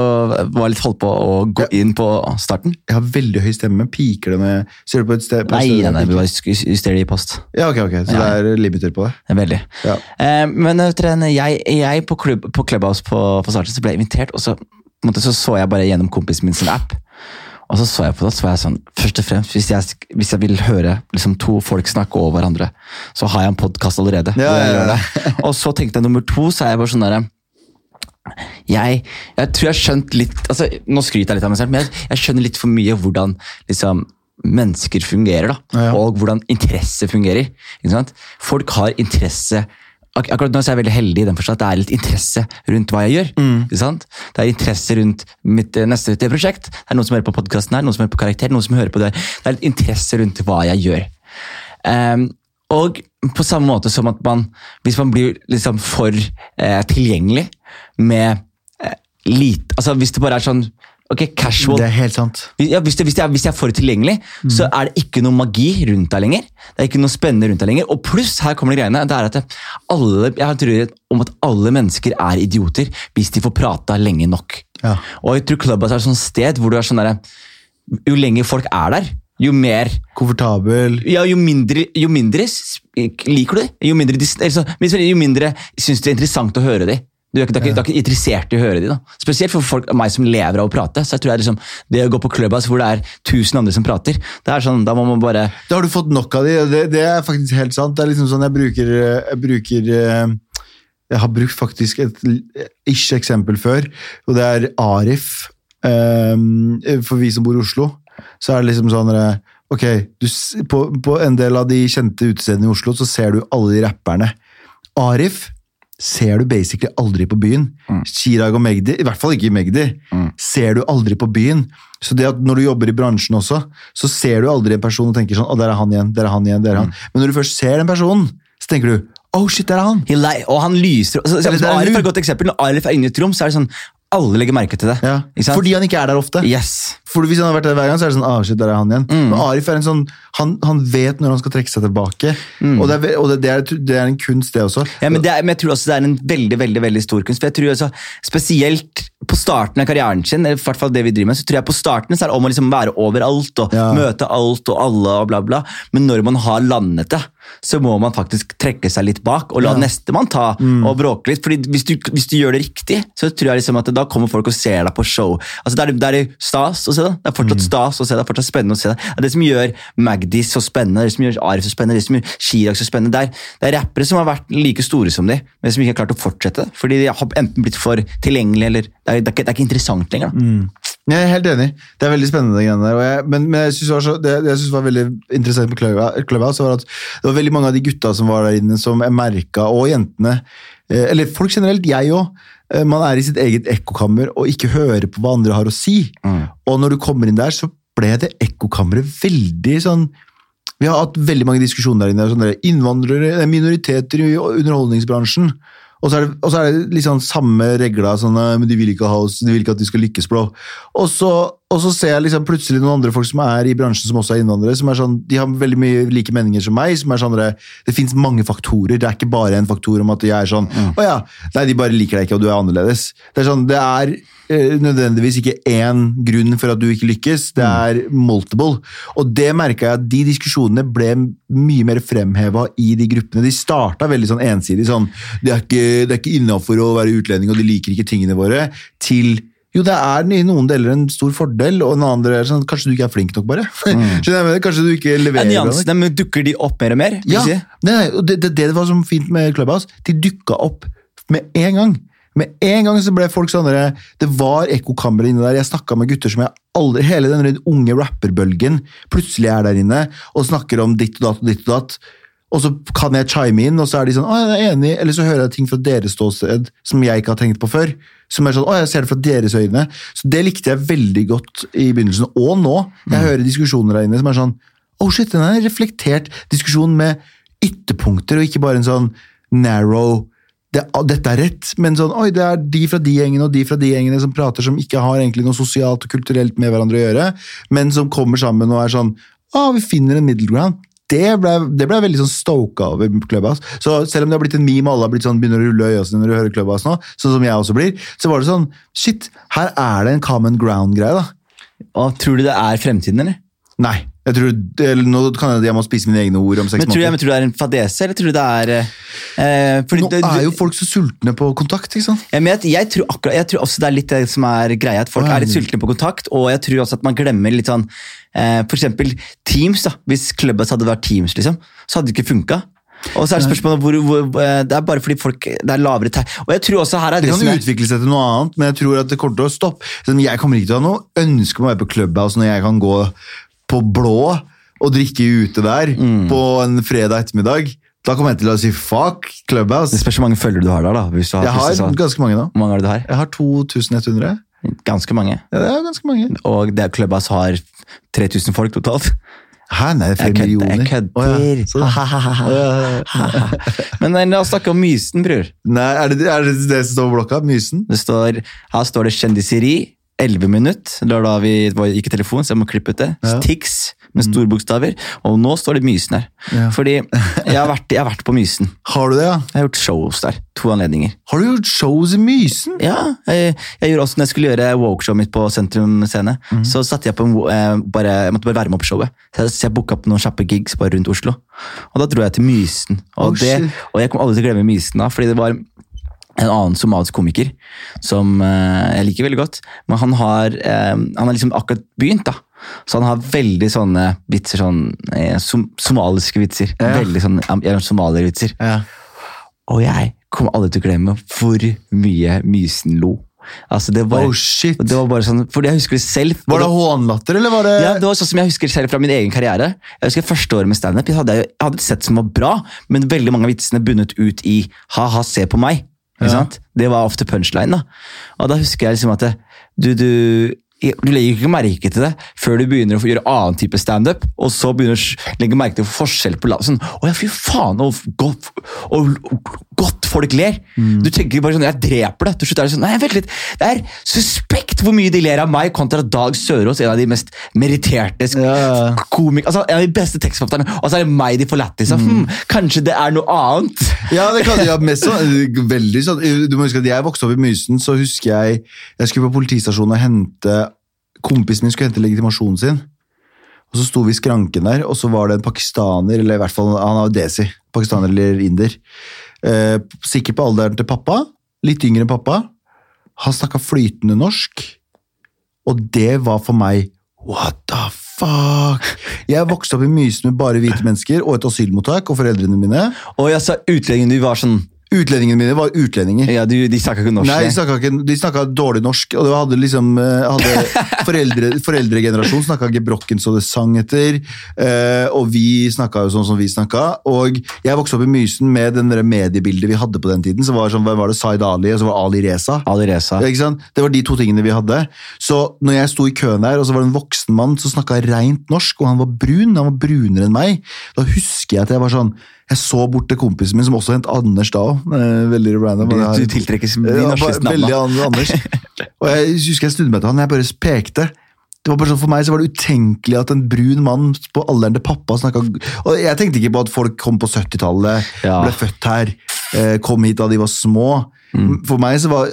var litt holdt på å gå inn på starten. Jeg har veldig høy stemme. Piker det med Ser du på et sted? På Nei, nei, nei, vi bare justerer det i post. Ja, ok, ok. Så Ja. det er limiter på det? Er Veldig. Ja. Eh, men vet jeg, jeg på, klubb, på Clubhouse på, på starten så ble jeg invitert, og så, måte, så så jeg bare gjennom kompisen min sin app. Og så så jeg på det, så var jeg sånn Først og fremst, hvis jeg, hvis jeg vil høre liksom, to folk snakke over hverandre, så har jeg en podkast allerede. Ja, ja, ja. Og så tenkte jeg nummer to, så er jeg bare sånn derre jeg, jeg tror jeg har skjønt litt altså, Nå skryter jeg litt av meg selv, men jeg, jeg skjønner litt for mye hvordan liksom, mennesker fungerer. da, Ja, ja. Og hvordan interesse fungerer. Folk har interesse ak Akkurat nå er jeg veldig heldig i den forstand at det er litt interesse rundt hva jeg gjør. Mm. Det er interesse rundt mitt eh, neste prosjekt. Det er noen som hører på podkasten her, noen som hører på Karakter, noen som hører på det. Det er litt interesse rundt hva jeg gjør. Um, og på samme måte som at man, hvis man blir liksom for eh, tilgjengelig med eh, lite Altså hvis det bare er sånn ok, casual Det er helt sant. ja, hvis, det, hvis, jeg, hvis det, er for tilgjengelig, så er det ikke noe magi rundt deg lenger. Det er ikke noe spennende rundt deg lenger. Og pluss, her kommer det greiene, det er at alle, jeg har tror om at alle mennesker er idioter hvis de får prata lenge nok. Ja. Og jeg tror Clubhouse er et sånt sted hvor du er sånn derre Jo lenger folk er der, jo mer Komfortabel. ja, jo mindre, jo mindre liker du det. Jo mindre, eller jo mindre syns det er interessant å høre de. Du er, ikke, ikke, ikke interessert i å høre de. da. Spesielt for folk, meg som lever av å prate. så jeg tror jeg liksom, Det å gå på Clubhouse hvor det er tusen andre som prater, det er sånn, da må man bare Da har du fått nok av de, det, det er faktisk helt sant. Det er liksom sånn jeg bruker, jeg bruker eh, Jeg har brukt faktisk et ikke-eksempel før, og det er Arif. eh, For vi som bor i Oslo, så er det liksom sånn Ok, du, på, på en del av de kjente utestedene i Oslo, så ser du alle de rapperne. Arif ser du basically aldri på byen. Chirag og Magdi, i hvert fall ikke Magdi, ser du aldri på byen. Så det at når du jobber i bransjen også, så ser du aldri en person og tenker sånn, å, der er han igjen, der er han igjen, der er han. Men når du først ser den personen, så tenker du, oh shit, der er han. he Og han lyser så, så, så, er Arif er et godt eksempel. Når Arif er inne i et rom, så er det sånn alle legger merke til det. Ja, fordi han ikke er der ofte. Yes. For Hvis han hadde vært der hver gang, så er det sånn ah, shit, der er han igjen. Men Arif er en sånn han, han vet når han skal trekke seg tilbake. Og, det er, og det, det, er, det er en kunst, det også. Ja, men, det er, men jeg tror også det er en veldig veldig, veldig stor kunst. For jeg tror også, Spesielt på starten av karrieren sin, eller i hvert fall det vi driver med, så tror jeg på starten så er det om å liksom være overalt og Ja. møte alt og alle og bla, bla. Men når man har landet det, så må man faktisk trekke seg litt bak og la nestemann ta og bråke litt. Fordi hvis du, hvis du gjør det riktig, så tror jeg liksom at da kommer folk og ser deg på show. Altså Det er, det stas å se det. Det er fortsatt stas å se det. Det er fortsatt spennende å se det. Det det som gjør Magdi så spennende, det som gjør Arif så spennende, det som gjør Chirag så spennende. Det er, det er rappere som har vært like store som de, men som ikke har klart å fortsette. Fordi de har enten blitt for tilgjengelige, eller det er, det er, ikke, det er ikke interessant lenger. da. Jeg er helt enig. Det er veldig spennende, det der. Jeg, men, men jeg var så, det jeg synes var veldig interessant med Clubhouse, Clubhouse, var at det var veldig mange av de gutta som var der inne, som jeg merka, og jentene, eh, eller folk generelt, jeg òg. Man er i sitt eget ekkokammer og ikke hører på hva andre har å si. Og når du kommer inn der, så ble det ekkokammeret veldig sånn Vi har hatt veldig mange diskusjoner der inne. Sånne innvandrere, eh, minoriteter i underholdningsbransjen. Og så er det, og så er det sånn samme regler, sånn, eh, men de vil ikke ha oss, de vil ikke at de skal lykkes, bro. Og så, og så ser jeg liksom plutselig noen andre folk som er i bransjen som også er innvandrere, som er sånn, de har veldig mye like meninger som meg, som er sånn, det, finnes mange faktorer, det er ikke bare en faktor om at jeg er sånn, å ja, nei, de bare liker deg ikke, og du er annerledes. Det er sånn, det er eh, nødvendigvis ikke én grunn for at du ikke lykkes, det er multiple. Og det merka jeg at de diskusjonene ble mye mer fremheva i de gruppene. De starta veldig sånn ensidig, sånn det er ikke, det er ikke innafor å være utlending, og de liker ikke tingene våre, til jo, det er i noen deler en stor fordel, og en annen del er sånn, kanskje du ikke er flink nok, bare. Jeg? Kanskje du ikke Er leverer ja, nok. nyansene, men Dukker de opp mer og mer? Ja, si? og det, det, det var så fint med Clubhouse. De dukka opp med en gang. Med en gang så ble folk sånn Det var ekkokammer inne der. Jeg snakka med gutter som jeg aldri Hele den unge rapperbølgen plutselig er der inne og snakker om ditt og datt og ditt og datt. Og så kan jeg chime inn, og så er de sånn 'Å, jeg er enig', eller så hører jeg ting fra deres ståsted som jeg ikke har tenkt på før. Som er sånn 'Å, jeg ser det fra deres øyne'. Så det likte jeg veldig godt i begynnelsen. Og nå. Jeg hører diskusjoner der inne som er sånn 'Oh shit, den er en reflektert diskusjon med ytterpunkter, og ikke bare en sånn narrow det, dette er rett, men sånn, oi, det er de fra de gjengene og de fra de gjengene som prater som ikke har egentlig noe sosialt og kulturelt med hverandre å gjøre, men som kommer sammen og er sånn Å, vi finner en middle ground. Det ble, det ble veldig sånn stoka over Clubhouse. Så selv om det har blitt en meme, og alle har blitt sånn, begynner å rulle øya sine når du hører Clubhouse nå, sånn som jeg også blir, så var det sånn Shit, her er det en common ground-greie, da. Og Tror du det er fremtiden, eller? Nei. Jeg tror, eller, nå kan jeg, jeg må spise mine egne ord om seks Men tror, jeg, måneder. men tror du det er en fadese, eller tror du det er eh, fordi Nå det- er jo folk så sultne på kontakt, ikke sant? Jeg, at jeg, tror akkurat, jeg tror også det er litt det som er greia, at folk er litt sultne på kontakt, og jeg tror også at man glemmer litt sånn eh, eksempel Teams, da. Hvis Clubhouse hadde vært Teams, liksom, så hadde det ikke funka. Og så er det spørsmålet hvor, hvor eh, Det er bare fordi folk Det er lavere teg... Og jeg tror også her er Det det, kan er utvikle seg til noe annet, men jeg tror at det kommer til å stoppe. Sånn, Jeg kommer ikke til å ha noe ønske om å være på Clubhouse når jeg kan gå på blå og drikke ute der Mm. på en fredag ettermiddag. Da kommer jeg til å si fuck Clubhouse. Det spørs hvor mange følgere du har der, da. Du har, Jeg har sånn- ganske mange da. Hvor mange har du her? Jeg har 2100. Ganske mange. Ja, det er ganske mange. Og det Clubhouse har 3000 folk totalt. Hæ, nei, er flere millioner. Jeg kødder. Men la oss snakke om Mysen, bror. Nei, er det, er det det som står på blokka? Mysen? Det står, her står det kjendiseri, 11 minutter. Det var da vi var i telefon, så jeg må klippe ut det. Ja. Tix med store bokstaver. Og nå står det Mysen her. Ja. Fordi jeg har, vært, jeg har vært på Mysen. Har du det, ja? Jeg har gjort shows der. To anledninger. Har du gjort shows i Mysen? Ja, jeg, jeg gjorde også når jeg skulle gjøre walkshowet mitt på Sentrum Scene. Mm. Så satte jeg på en, eh, bare, jeg måtte bare være med på showet. Så jeg, så jeg booka opp noen kjappe gigs bare rundt Oslo. Og da dro jeg til Mysen. Og, Oh, det, og jeg kommer aldri til å glemme Mysen da, fordi det var en annen somalisk komiker som eh, jeg liker veldig godt. Men han har, eh, han har liksom akkurat begynt, da. Så han har veldig sånne vitser, sånn eh, som, somaliske vitser. Ja. Veldig sånne somaliervitser. Ja. Og jeg kommer aldri til å glemme hvor mye Mysen lo. Altså, det var, Oh, shit. det var bare sånn, fordi jeg husker det selv. Var det hånlatter, eller var det ja, det var sånn som jeg husker selv fra min egen karriere. Jeg husker Første året med standup jeg hadde, jeg hadde et sett som var bra, men veldig mange av vitsene bunnet ut i ha-ha, se på meg. Ja. Det var ofte punchline. da. Og da husker jeg liksom at det, du, du, du legger ikke merke til det før du begynner å gjøre annen type standup, og så begynner du å legge merke til forskjell på la- sånn, Å ja, fy faen, og godt, og godt folk ler. Du tenker bare sånn Jeg dreper det. Til slutt er det sånn Nei, vent litt. Det er suspekt hvor mye de ler av meg kontra Dag Sørås, en av de mest meritterte Ja. komikere Altså, en av de beste tekstforfatterne. Og så er det meg de får lættis av. Hm, kanskje det er noe annet? Ja, det kan ja, mest sånn, veldig sånn. Du må huske at jeg vokste opp i Mysen, så husker jeg jeg skulle på politistasjonen og hente Kompisen min skulle hente legitimasjonen sin. Og så sto vi i skranken der, og så var det en pakistaner, eller i hvert fall han var desi, pakistaner eller inder. Eh, sikkert på alderen til pappa, litt yngre enn pappa. Han snakka flytende norsk, og det var for meg What the fuck? Jeg vokste opp i Mysen med bare hvite mennesker og et asylmottak, og foreldrene mine Og jeg sa utlendingen du var sånn Utlendingene mine var utlendinger. Ja, du, de snakka ikke norsk. Nei, de. snakka, ikke, de snakka dårlig norsk, og det hadde liksom eh, hadde foreldre, Foreldregenerasjonen snakka ikke brokken så det sang etter, eh, og vi snakka jo sånn som vi snakka. Og jeg vokste opp i Mysen med den det mediebildet vi hadde på den tiden. så var sånn, Hvem var det? Zaid Ali, og så var Ali Reza. Ali Reza. Ikke sant? Det var de to tingene vi hadde. Så når jeg sto i køen der, og så var det en voksen mann som snakka rent norsk, og han var brun, han var brunere enn meg, da husker jeg at jeg var sånn Jeg så bort til kompisen min, som også het Anders da òg. Veldig random. Du, tiltrekkes de ja, norskeste bare- Veldig navnene. Anders. Og jeg husker jeg snudde meg til han, jeg bare pekte. Det var bare sånn For meg så var det utenkelig at en brun mann på alderen til pappa snakka Og jeg tenkte ikke på at folk kom på 70-tallet, Ja. ble født her, eh, kom hit da de var små. Mm. For meg så var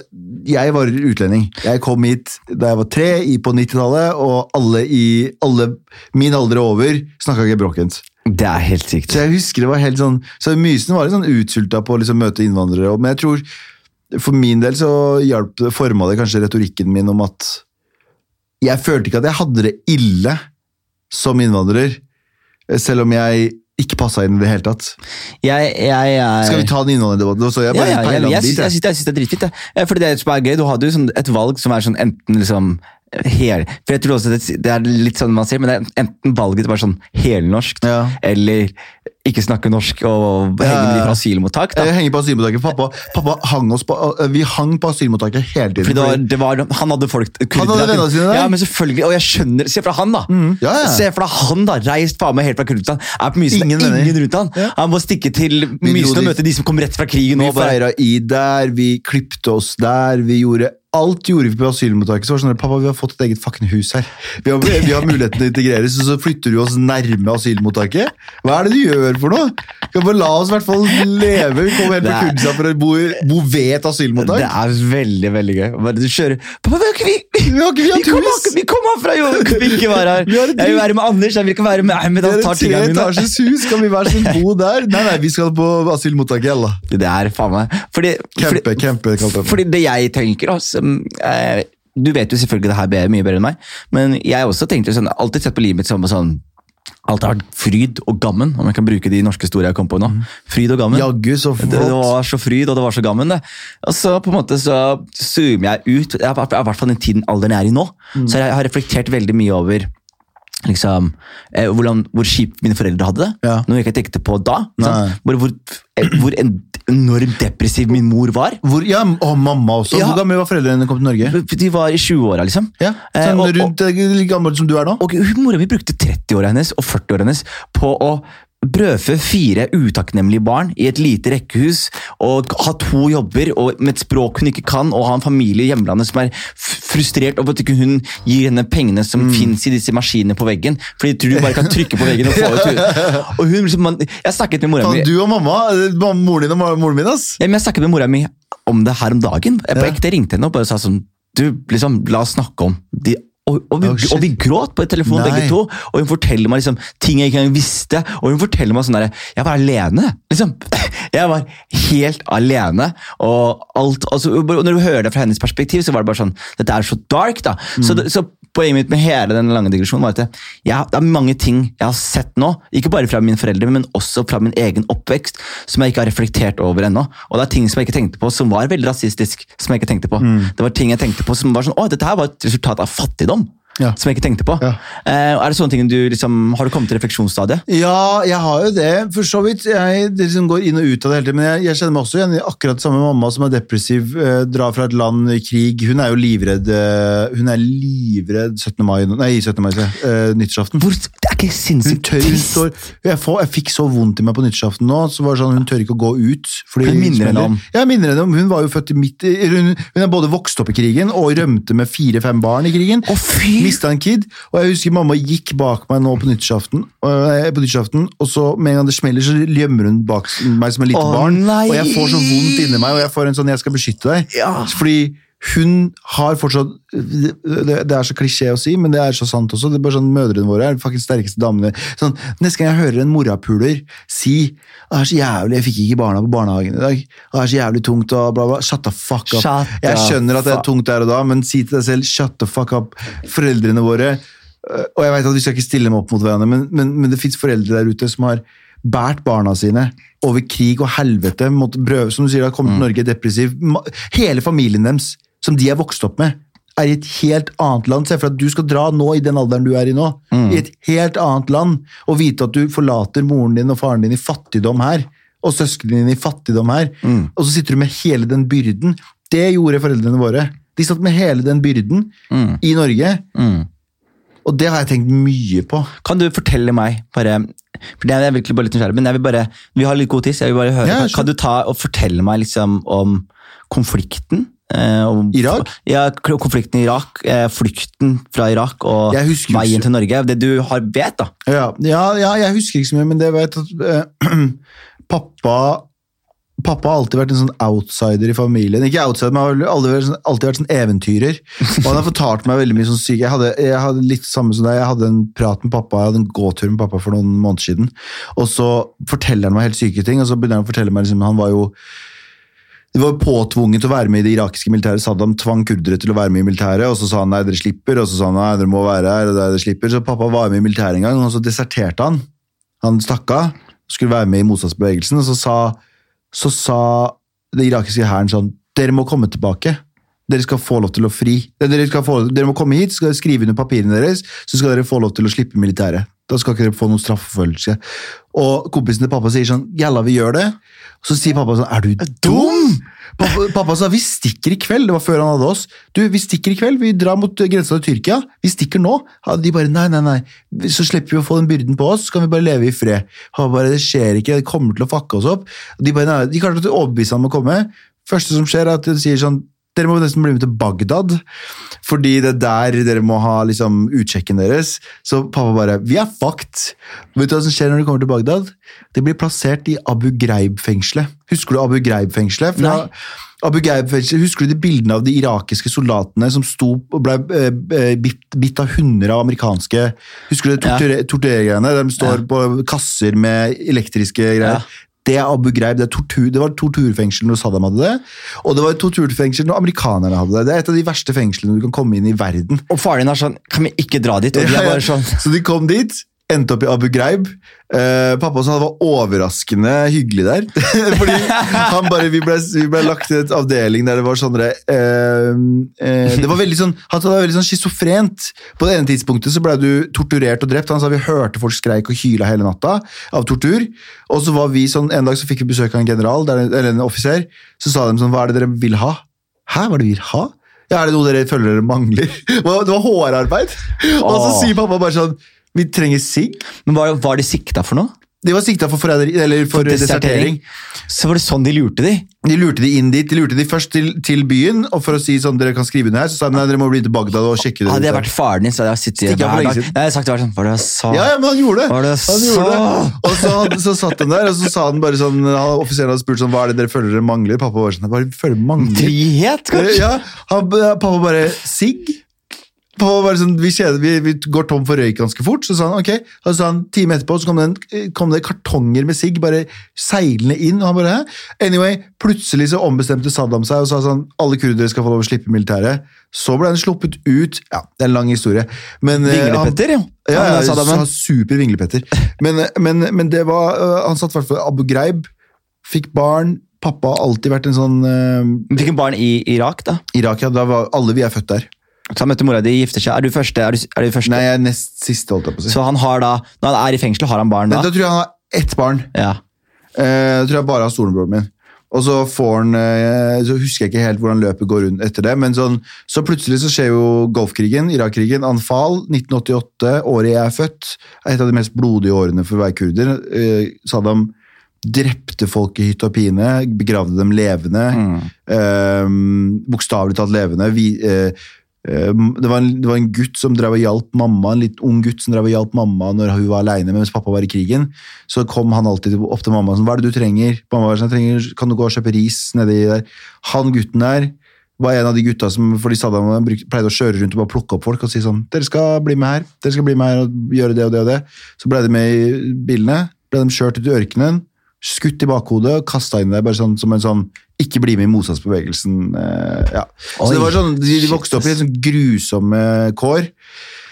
Jeg var utlending. Jeg kom hit da jeg var tre på 90-tallet, og alle i alle min alder og over snakka ikke brokkent. Det er helt sykt. Så jeg husker det var helt sånn Så Mysen var litt sånn utsulta på å liksom møte innvandrere. Men jeg tror for min del så hjalp det, forma det kanskje retorikken min om at jeg følte ikke at jeg hadde det ille som innvandrer, selv om jeg ikke passa inn i det hele tatt. Jeg, jeg, jeg Skal vi ta den innvandrerdebatten? Jeg ja, ja, jeg, jeg, jeg, jeg, syns det- er dritfint. Fordi det som er gøy, Du hadde jo sånn et valg som er sånn enten liksom hel, For jeg tror også det, det er litt sånn man sier, men det er enten valget til å sånn helnorsk Ja. eller ikke snakke norsk og henge med de fra asylmottak. da. Jeg henger på asylmottaket. Pappa, pappa hang oss på, vi hang på asylmottaket hele tiden. Fordi det var, det var, han hadde folk Han hadde vennene sine der. Ja, men selvfølgelig, og jeg skjønner Se fra han, da! ja, ja. Se fra han da, Reist faen meg helt fra Kurdistan. Er på Mysen, Ingen ingen, rundt han. Ja. Han må stikke til Mysen og møte de som kom rett fra krigen. Vi feira id der, vi klipte oss der, vi gjorde Alt gjorde vi på asylmottaket. Så var det sånn, pappa, vi har fått et eget fucking hus her. Vi har, vi har muligheten til å integreres, og så flytter du oss nærme asylmottaket. Hva er det du gjør for noe? Kan bare La oss i hvert fall leve. Vi kommer helt på er- for å bo, bo ved et asylmottak. Det er veldig veldig gøy. Bare Du kjører Pappa, vi har vi Vi vi kom, vi kom herfra, jo! Vi ikke være her. Har Jeg vil være med Anders, jeg vil ikke være med Ahmed. Han tar tingene mine. etasjes hus, kan vi være sånn bo der? Nei, nei, vi skal på asylmottaket, alla. Det er faen meg Fordi, campe, kalte det. fordi det jeg tenker altså, eh, Du vet jo selvfølgelig det her mye bedre enn meg, men jeg også tenkte sånn, alltid sett på livet mitt som sånn Alt har vært fryd og gammen, om jeg kan bruke de norske store jeg kom på nå. Fryd og gammen. Jaggu, så Det, det var så fryd, og det var så gammen, det. Og så på en måte så zoomer jeg ut, i hvert fall den tiden alderen jeg er i nå. Så jeg har reflektert veldig mye over liksom, eh, hvordan, hvor kjipt mine foreldre hadde det. Ja. Noe jeg ikke tenkte på da. Hvor, hvor, eh, hvor en, enormt depressiv min mor var. Hvor, ja, og mamma også. Ja. Hvor gammel var foreldrene dine kom til Norge? De var i 20-åra, liksom. Ja, sånn eh, og- rundt eh, like gammel som du er nå? Og mora mi brukte 30-åra hennes og 40-åra hennes på å brødfø fire utakknemlige barn i et lite rekkehus og ha to jobber og med et språk hun ikke kan, og ha en familie i hjemlandet som er frustrert over at ikke hun gir henne pengene som Mm. finnes i disse maskinene på veggen. Fordi du bare kan trykke på veggen og få ut Og hun liksom, man, Jeg snakket med mora mi du og mamma, moren din og moren min, ass. ja, men jeg snakket med mora mi om det her om dagen. Jeg, på ekte ringte henne og bare sa sånn Du, liksom, la oss snakke om de og, og, vi, Oh, og vi gråt på telefonen, begge to. Og hun forteller meg liksom, ting jeg ikke engang visste. Og hun forteller meg sånn der, Jeg var alene. liksom. Jeg var helt alene. Og alt, altså, og når du hører det fra hennes perspektiv, så var det bare sånn Dette er så dark, da. Så, så poenget mitt med hele den lange digresjonen var at det, jeg, det er mange ting jeg har sett nå, ikke bare fra mine foreldre, men også fra min egen oppvekst, som jeg ikke har reflektert over ennå. Og det er ting som jeg ikke tenkte på, som var veldig rasistisk. som jeg ikke tenkte på. Det var ting jeg tenkte på som var sånn Å, dette her var et resultat av fattigdom. Ja. Som jeg ikke tenkte på. Ja. Eh, er det sånne ting du liksom, Har du kommet til refleksjonsstadiet? Ja, jeg har jo det, for så vidt. Jeg liksom går inn og ut av det hele tiden. Men jeg, jeg kjenner meg også igjen i akkurat samme mamma som er depressiv, eh, drar fra et land i krig. Hun er jo livredd eh, Hun er livredd 17. mai Nei, 17. mai. Eh, nyttårsaften. Hvor, ikke sinnssykt tør, hun trist? står, jeg, får, jeg fikk så vondt i meg på nyttårsaften nå, så var det sånn, hun tør ikke å gå ut. Fordi Hun minner henne om. Ja, minner henne om. Hun var jo født i midt i, hun, hun er både vokst opp i krigen og rømte med fire-fem barn i krigen. Å! Mista en kid. Og jeg husker mamma gikk bak meg nå på nyttårsaften, øh, på nyttårsaften og så med en gang det smeller, så gjemmer hun bak meg som et lite barn. nei! Og jeg får så vondt inni meg, og jeg får en sånn 'jeg skal beskytte deg'. Ja. Fordi hun har fortsatt det, det er så klisjé å si, men det er så sant også. det er bare sånn Mødrene våre er de sterkeste damene. Sånn, Neste gang jeg hører en morapuler si 'Det er så jævlig, jeg fikk ikke barna på barnehagen i dag'. 'Det er så jævlig tungt', og bla, bla. Shut the fuck up. Shut jeg skjønner at det er tungt der og da, men si til deg selv 'shut the fuck up'. Foreldrene våre øh, Og jeg vet at vi skal ikke stille dem opp mot hverandre, men, men, men det fins foreldre der ute som har båret barna sine over krig og helvete, måtte brøve, som du sier, har kommet til Norge depressiv. Hele familien deres, som de er vokst opp med, er i et helt annet land. Se for deg at du skal dra nå i den alderen du er i nå, i et helt annet land, og vite at du forlater moren din og faren din i fattigdom her, og søsknene dine i fattigdom her, og så sitter du med hele den byrden. Det gjorde foreldrene våre. De satt med hele den byrden i Norge, Mm. og det har jeg tenkt mye på. Kan du fortelle meg bare for det er virkelig bare litt nysgjerrig, men jeg vil bare, Vi har litt god tid, så jeg vil bare høre. Ja, kan, kan du ta og fortelle meg liksom om konflikten? Eh, om, Irak? Ja, konflikten i Irak. flykten flukten fra Irak og veien til Norge. Det du har vet, da. Ja, ja, ja, jeg husker ikke så mye, men det vet at eh, pappa Pappa har alltid vært en sånn outsider i familien. Ikke outsider, men han har alltid vært, sånn, alltid vært sånn eventyrer. Og han har fortalt meg veldig mye sånn syk. Jeg hadde, jeg hadde litt samme som deg, jeg hadde en prat med pappa, jeg hadde en gåtur med pappa for noen måneder siden. Og så forteller han meg helt syke ting, og så begynner han å fortelle meg liksom, han var jo det var påtvunget å være med i det irakiske militæret. Saddam tvang kurdere til å være med i militæret, og så sa han nei, dere slipper, og så sa han nei, dere må være her, og dere slipper. Så pappa var med i militæret en gang, og så deserterte han. Han stakk av, skulle være med i motstandsbevegelsen, og så sa, så sa det irakiske hæren sånn Dere må komme tilbake. Dere skal få lov til å fri. Dere, få, dere må komme hit, skal dere skrive under papirene deres, så skal dere få lov til å slippe militæret. Da skal ikke dere få noen straffeforfølgelse. Og kompisen til pappa sier sånn Gjalla, vi gjør det. Og så sier pappa sånn Er du dum?! Pappa, pappa sa vi stikker i kveld. Det var før han hadde oss. Du, vi stikker i kveld. Vi drar mot grensa til Tyrkia. Vi stikker nå. De bare nei, nei, nei. Så slipper vi å få den byrden på oss, så kan vi bare leve i fred. Han bare, Det skjer ikke, det kommer til å fucke oss opp. De bare, nei, de klarte å overbevise ham om å komme. Første som skjer, er at de sier sånn dere må nesten bli med til Bagdad, fordi det er der dere må ha liksom, utsjekken deres. Så pappa bare Vi er fucked! Vet du hva som skjer når de kommer til Bagdad? De blir plassert i Abu Ghraib-fengselet. Husker du Abu Ghraib-fengselet? Abu Ghraib-fengselet, Husker du de bildene av de irakiske soldatene som sto og ble eh, eh, bitt, bitt av hunder av amerikanske Husker du torturergreiene? Ja. De står på kasser med elektriske greier. Ja. Det er Abu Ghraib, det, er tortur, det var torturfengsel når Saddam hadde det, og det var torturfengsel når amerikanerne hadde det. Det er et av de verste fengslene du kan komme inn i verden. Og faren din er sånn Kan vi ikke dra dit? Og de er bare sånn Så de kom dit, endte opp i Abu Ghraib. Eh, pappa sa det var overraskende hyggelig der. Fordi han bare, vi ble, vi ble lagt til et avdeling der det var sånn eh, eh, Det var veldig sånn Han sa det var veldig sånn schizofrent. På det ene tidspunktet så ble du torturert og drept. Han sa vi hørte folk skreik og hyla hele natta av tortur. Og så var vi sånn, En dag så fikk vi besøk av en general, der, eller en offiser. Så sa de sånn Hva er det dere vil ha? Hæ, hva er det vi vil ha? Ja, Er det noe dere føler dere mangler? Det var hårarbeid! Og så sier pappa bare sånn Vi trenger sigg. Men hva var de sikta for noe? De var sikta for eller for, desertering. Så var det sånn de lurte de? De lurte de inn dit. De lurte de først til, til byen, og for å si sånn, dere kan skrive under her, så sa de nei, dere må bli til Bagdad og sjekke det. Hadde jeg vært faren din, så hadde jeg sittet Stikk hver dag. Nei, Jeg hadde sagt det var sånn var det sa? Ja, ja, men han gjorde det. Var det han gjorde det. Og så, hadde- så satt han der, og så sa han bare sånn, han- offiseren hadde spurt sånn, hva er det dere føler dere mangler? Pappa var sånn, hva er det dere føler mangler? Frihet, kanskje? Ja, han, pappa bare sigg. Pappa bare sånn, vi, kjeder, vi, vi går tom for røyk ganske fort. Så sa han ok. Og så sa han time etterpå så kom det, en, kom det kartonger med sigg bare seilende inn. Og han bare, Anyway, plutselig så ombestemte Saddam seg og sa sånn alle kurdere skal få lov å slippe militæret. Så ble han sluppet ut. Ja, det er en lang historie. Men, eh, han- Vinglepetter, jo. ja, ja, er sa super vinglepetter. Men, men, men det var øh, Han satt i hvert fall Abu Ghraib, fikk barn. Pappa har alltid vært en sånn uh, Fikk en barn i Irak, da. Irak, ja. Da var, alle vi er født der. Så han møtte mora di, gifter seg. Er du første? Er du, er du første? Nei, jeg er nest siste, holdt jeg på å si. Så han har da, når han er i fengsel, har han barn Men da? da tror jeg han har ett barn. Ja. Eh, da tror jeg bare har storebroren min. Og så får han eh, Så husker jeg ikke helt hvordan løpet går rundt etter det, men sånn, så plutselig så skjer jo Golfkrigen, Irak-krigen, Anfal, 1988, året jeg er født, er et av de mest blodige årene for å være kurder. Eh, Saddam drepte folk i hytt og pine, begravde dem levende. Eh, Bokstavelig talt levende. Vi, eh, det, var en, det var en gutt som drev og hjalp mamma, en litt ung gutt som drev og hjalp mamma når hun var alene mens pappa var i krigen. Så kom han alltid opp til mamma og sa hva er det du trenger? Mamma var sånn, trenger, kan du gå og kjøpe ris nedi der? Han gutten der var en av de gutta som fordi Saddam pleide å kjøre rundt og bare plukke opp folk og si sånn Dere skal bli med her, dere skal bli med her og gjøre det og det og det. Så ble de med i bilene, ble de kjørt ut i ørkenen, skutt i bakhodet og kasta inn der bare sånn, som en sånn ikke bli med i motstandsbevegelsen. eh, ja. Så det var sånn, de, de vokste opp i helt sånn grusomme kår.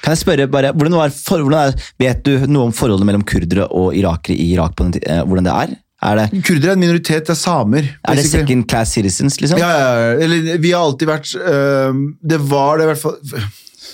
Kan jeg spørre bare, hvordan var hvordan er, Vet du noe om forholdet mellom kurdere og irakere i Irak? på den, eh, hvordan det er? Er det, Kurdere er en minoritet, det er samer. er det basically. second class citizens, liksom? Ja, ja, ja. Eller, vi har alltid vært øh, Det var det i hvert fall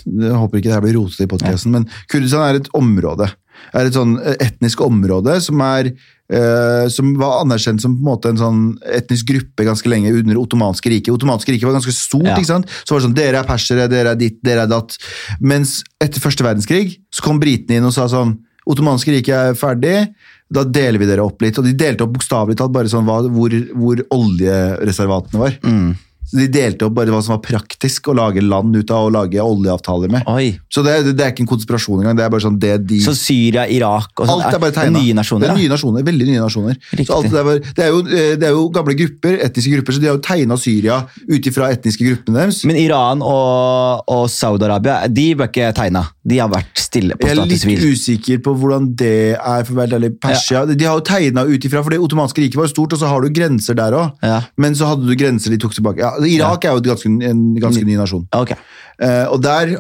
Jeg håper ikke det her blir rotete i podkasten, men Kurdistan er et område. Er et sånn etnisk område som er øh, som var anerkjent som på en en sånn etnisk gruppe ganske lenge under ottomanske riket. Ottomanske riket var ganske stort. Ja. ikke sant? Så var det sånn, Dere er persere, dere er ditt, dere er datt. Mens etter første verdenskrig så kom britene inn og sa sånn Ottomanske riket er ferdig, da deler vi dere opp litt. Og de delte opp bokstavelig talt bare sånn hva, hvor, hvor oljereservatene var. Mm. Så De delte opp bare hva som var praktisk å lage land ut av og lage oljeavtaler med. Oi. Så det, det, det er ikke en konspirasjon engang. Det er bare sånn det de Så Syria, Irak og sånn, Alt er bare tegna. nye nasjoner? Det er nye nasjoner, veldig nye nasjoner. Riktig. Så alt det, er, bare- det, er jo, eh, det er jo gamle grupper, etniske grupper, så de har jo tegna Syria ut ifra etniske gruppene deres. Men Iran og, og Saudi-Arabia de ble ikke tegna. De har vært stille på Jeg er litt usikker på hvordan det er for å være ærlig. Persia, De har jo tegna ut ifra, for det ottomanske riket var stort, og så har du grenser der òg. Ja. Men så hadde du grenser de tok tilbake. Ja, Irak er jo et ganske, en ganske ny nasjon. Okay. Uh, og der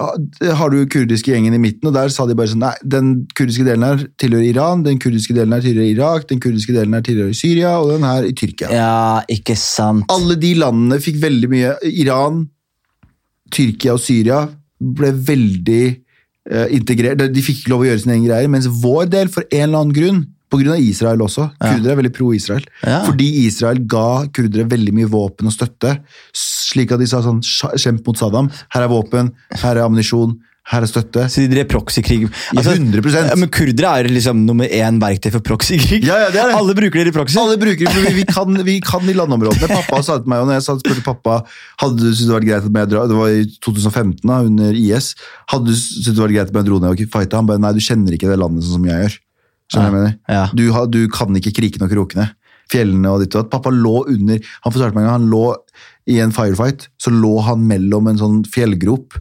har du kurdiske gjengen i midten, og der sa de bare sånn Nei, den kurdiske delen her tilhører Iran, den kurdiske delen her tilhører Irak, den kurdiske delen her tilhører Syria, og den her i Tyrkia. Ja, ikke sant. Alle de landene fikk veldig mye Iran, Tyrkia og Syria ble veldig eh, integrert. De fikk ikke lov å gjøre sine egne greier, mens vår del, for en eller annen grunn, av Israel også, kurdere er veldig pro-Israel, fordi Israel ga kurdere veldig mye våpen og støtte, slik at de sa sånn, kjemp mot Saddam, her er våpen, her er ammunisjon, her er støtte. Så de drev proxykrig. Altså, Ja, 100%. Ja, men kurdere er liksom nummer én verktøy for proxykrig. Ja, ja, det det. Alle bruker det i proxy. Alle bruker det, vi, kan, vi kan i landområdene. Pappa sa til meg, og når jeg spurte pappa hadde du syntes det vært greit at jeg dro, det var i 2015 da, under IS, hadde du syntes det var greit at jeg dro ned og fighta? Han bare, nei, du kjenner ikke det landet sånn som jeg gjør. Skjønner jeg mener? Ja. Du, har, du kan ikke krikene og krokene. Fjellene og ditt og datt. Pappa lå under, han fortalte meg en gang, han lå i en firefight, så lå han mellom en sånn fjellgrop,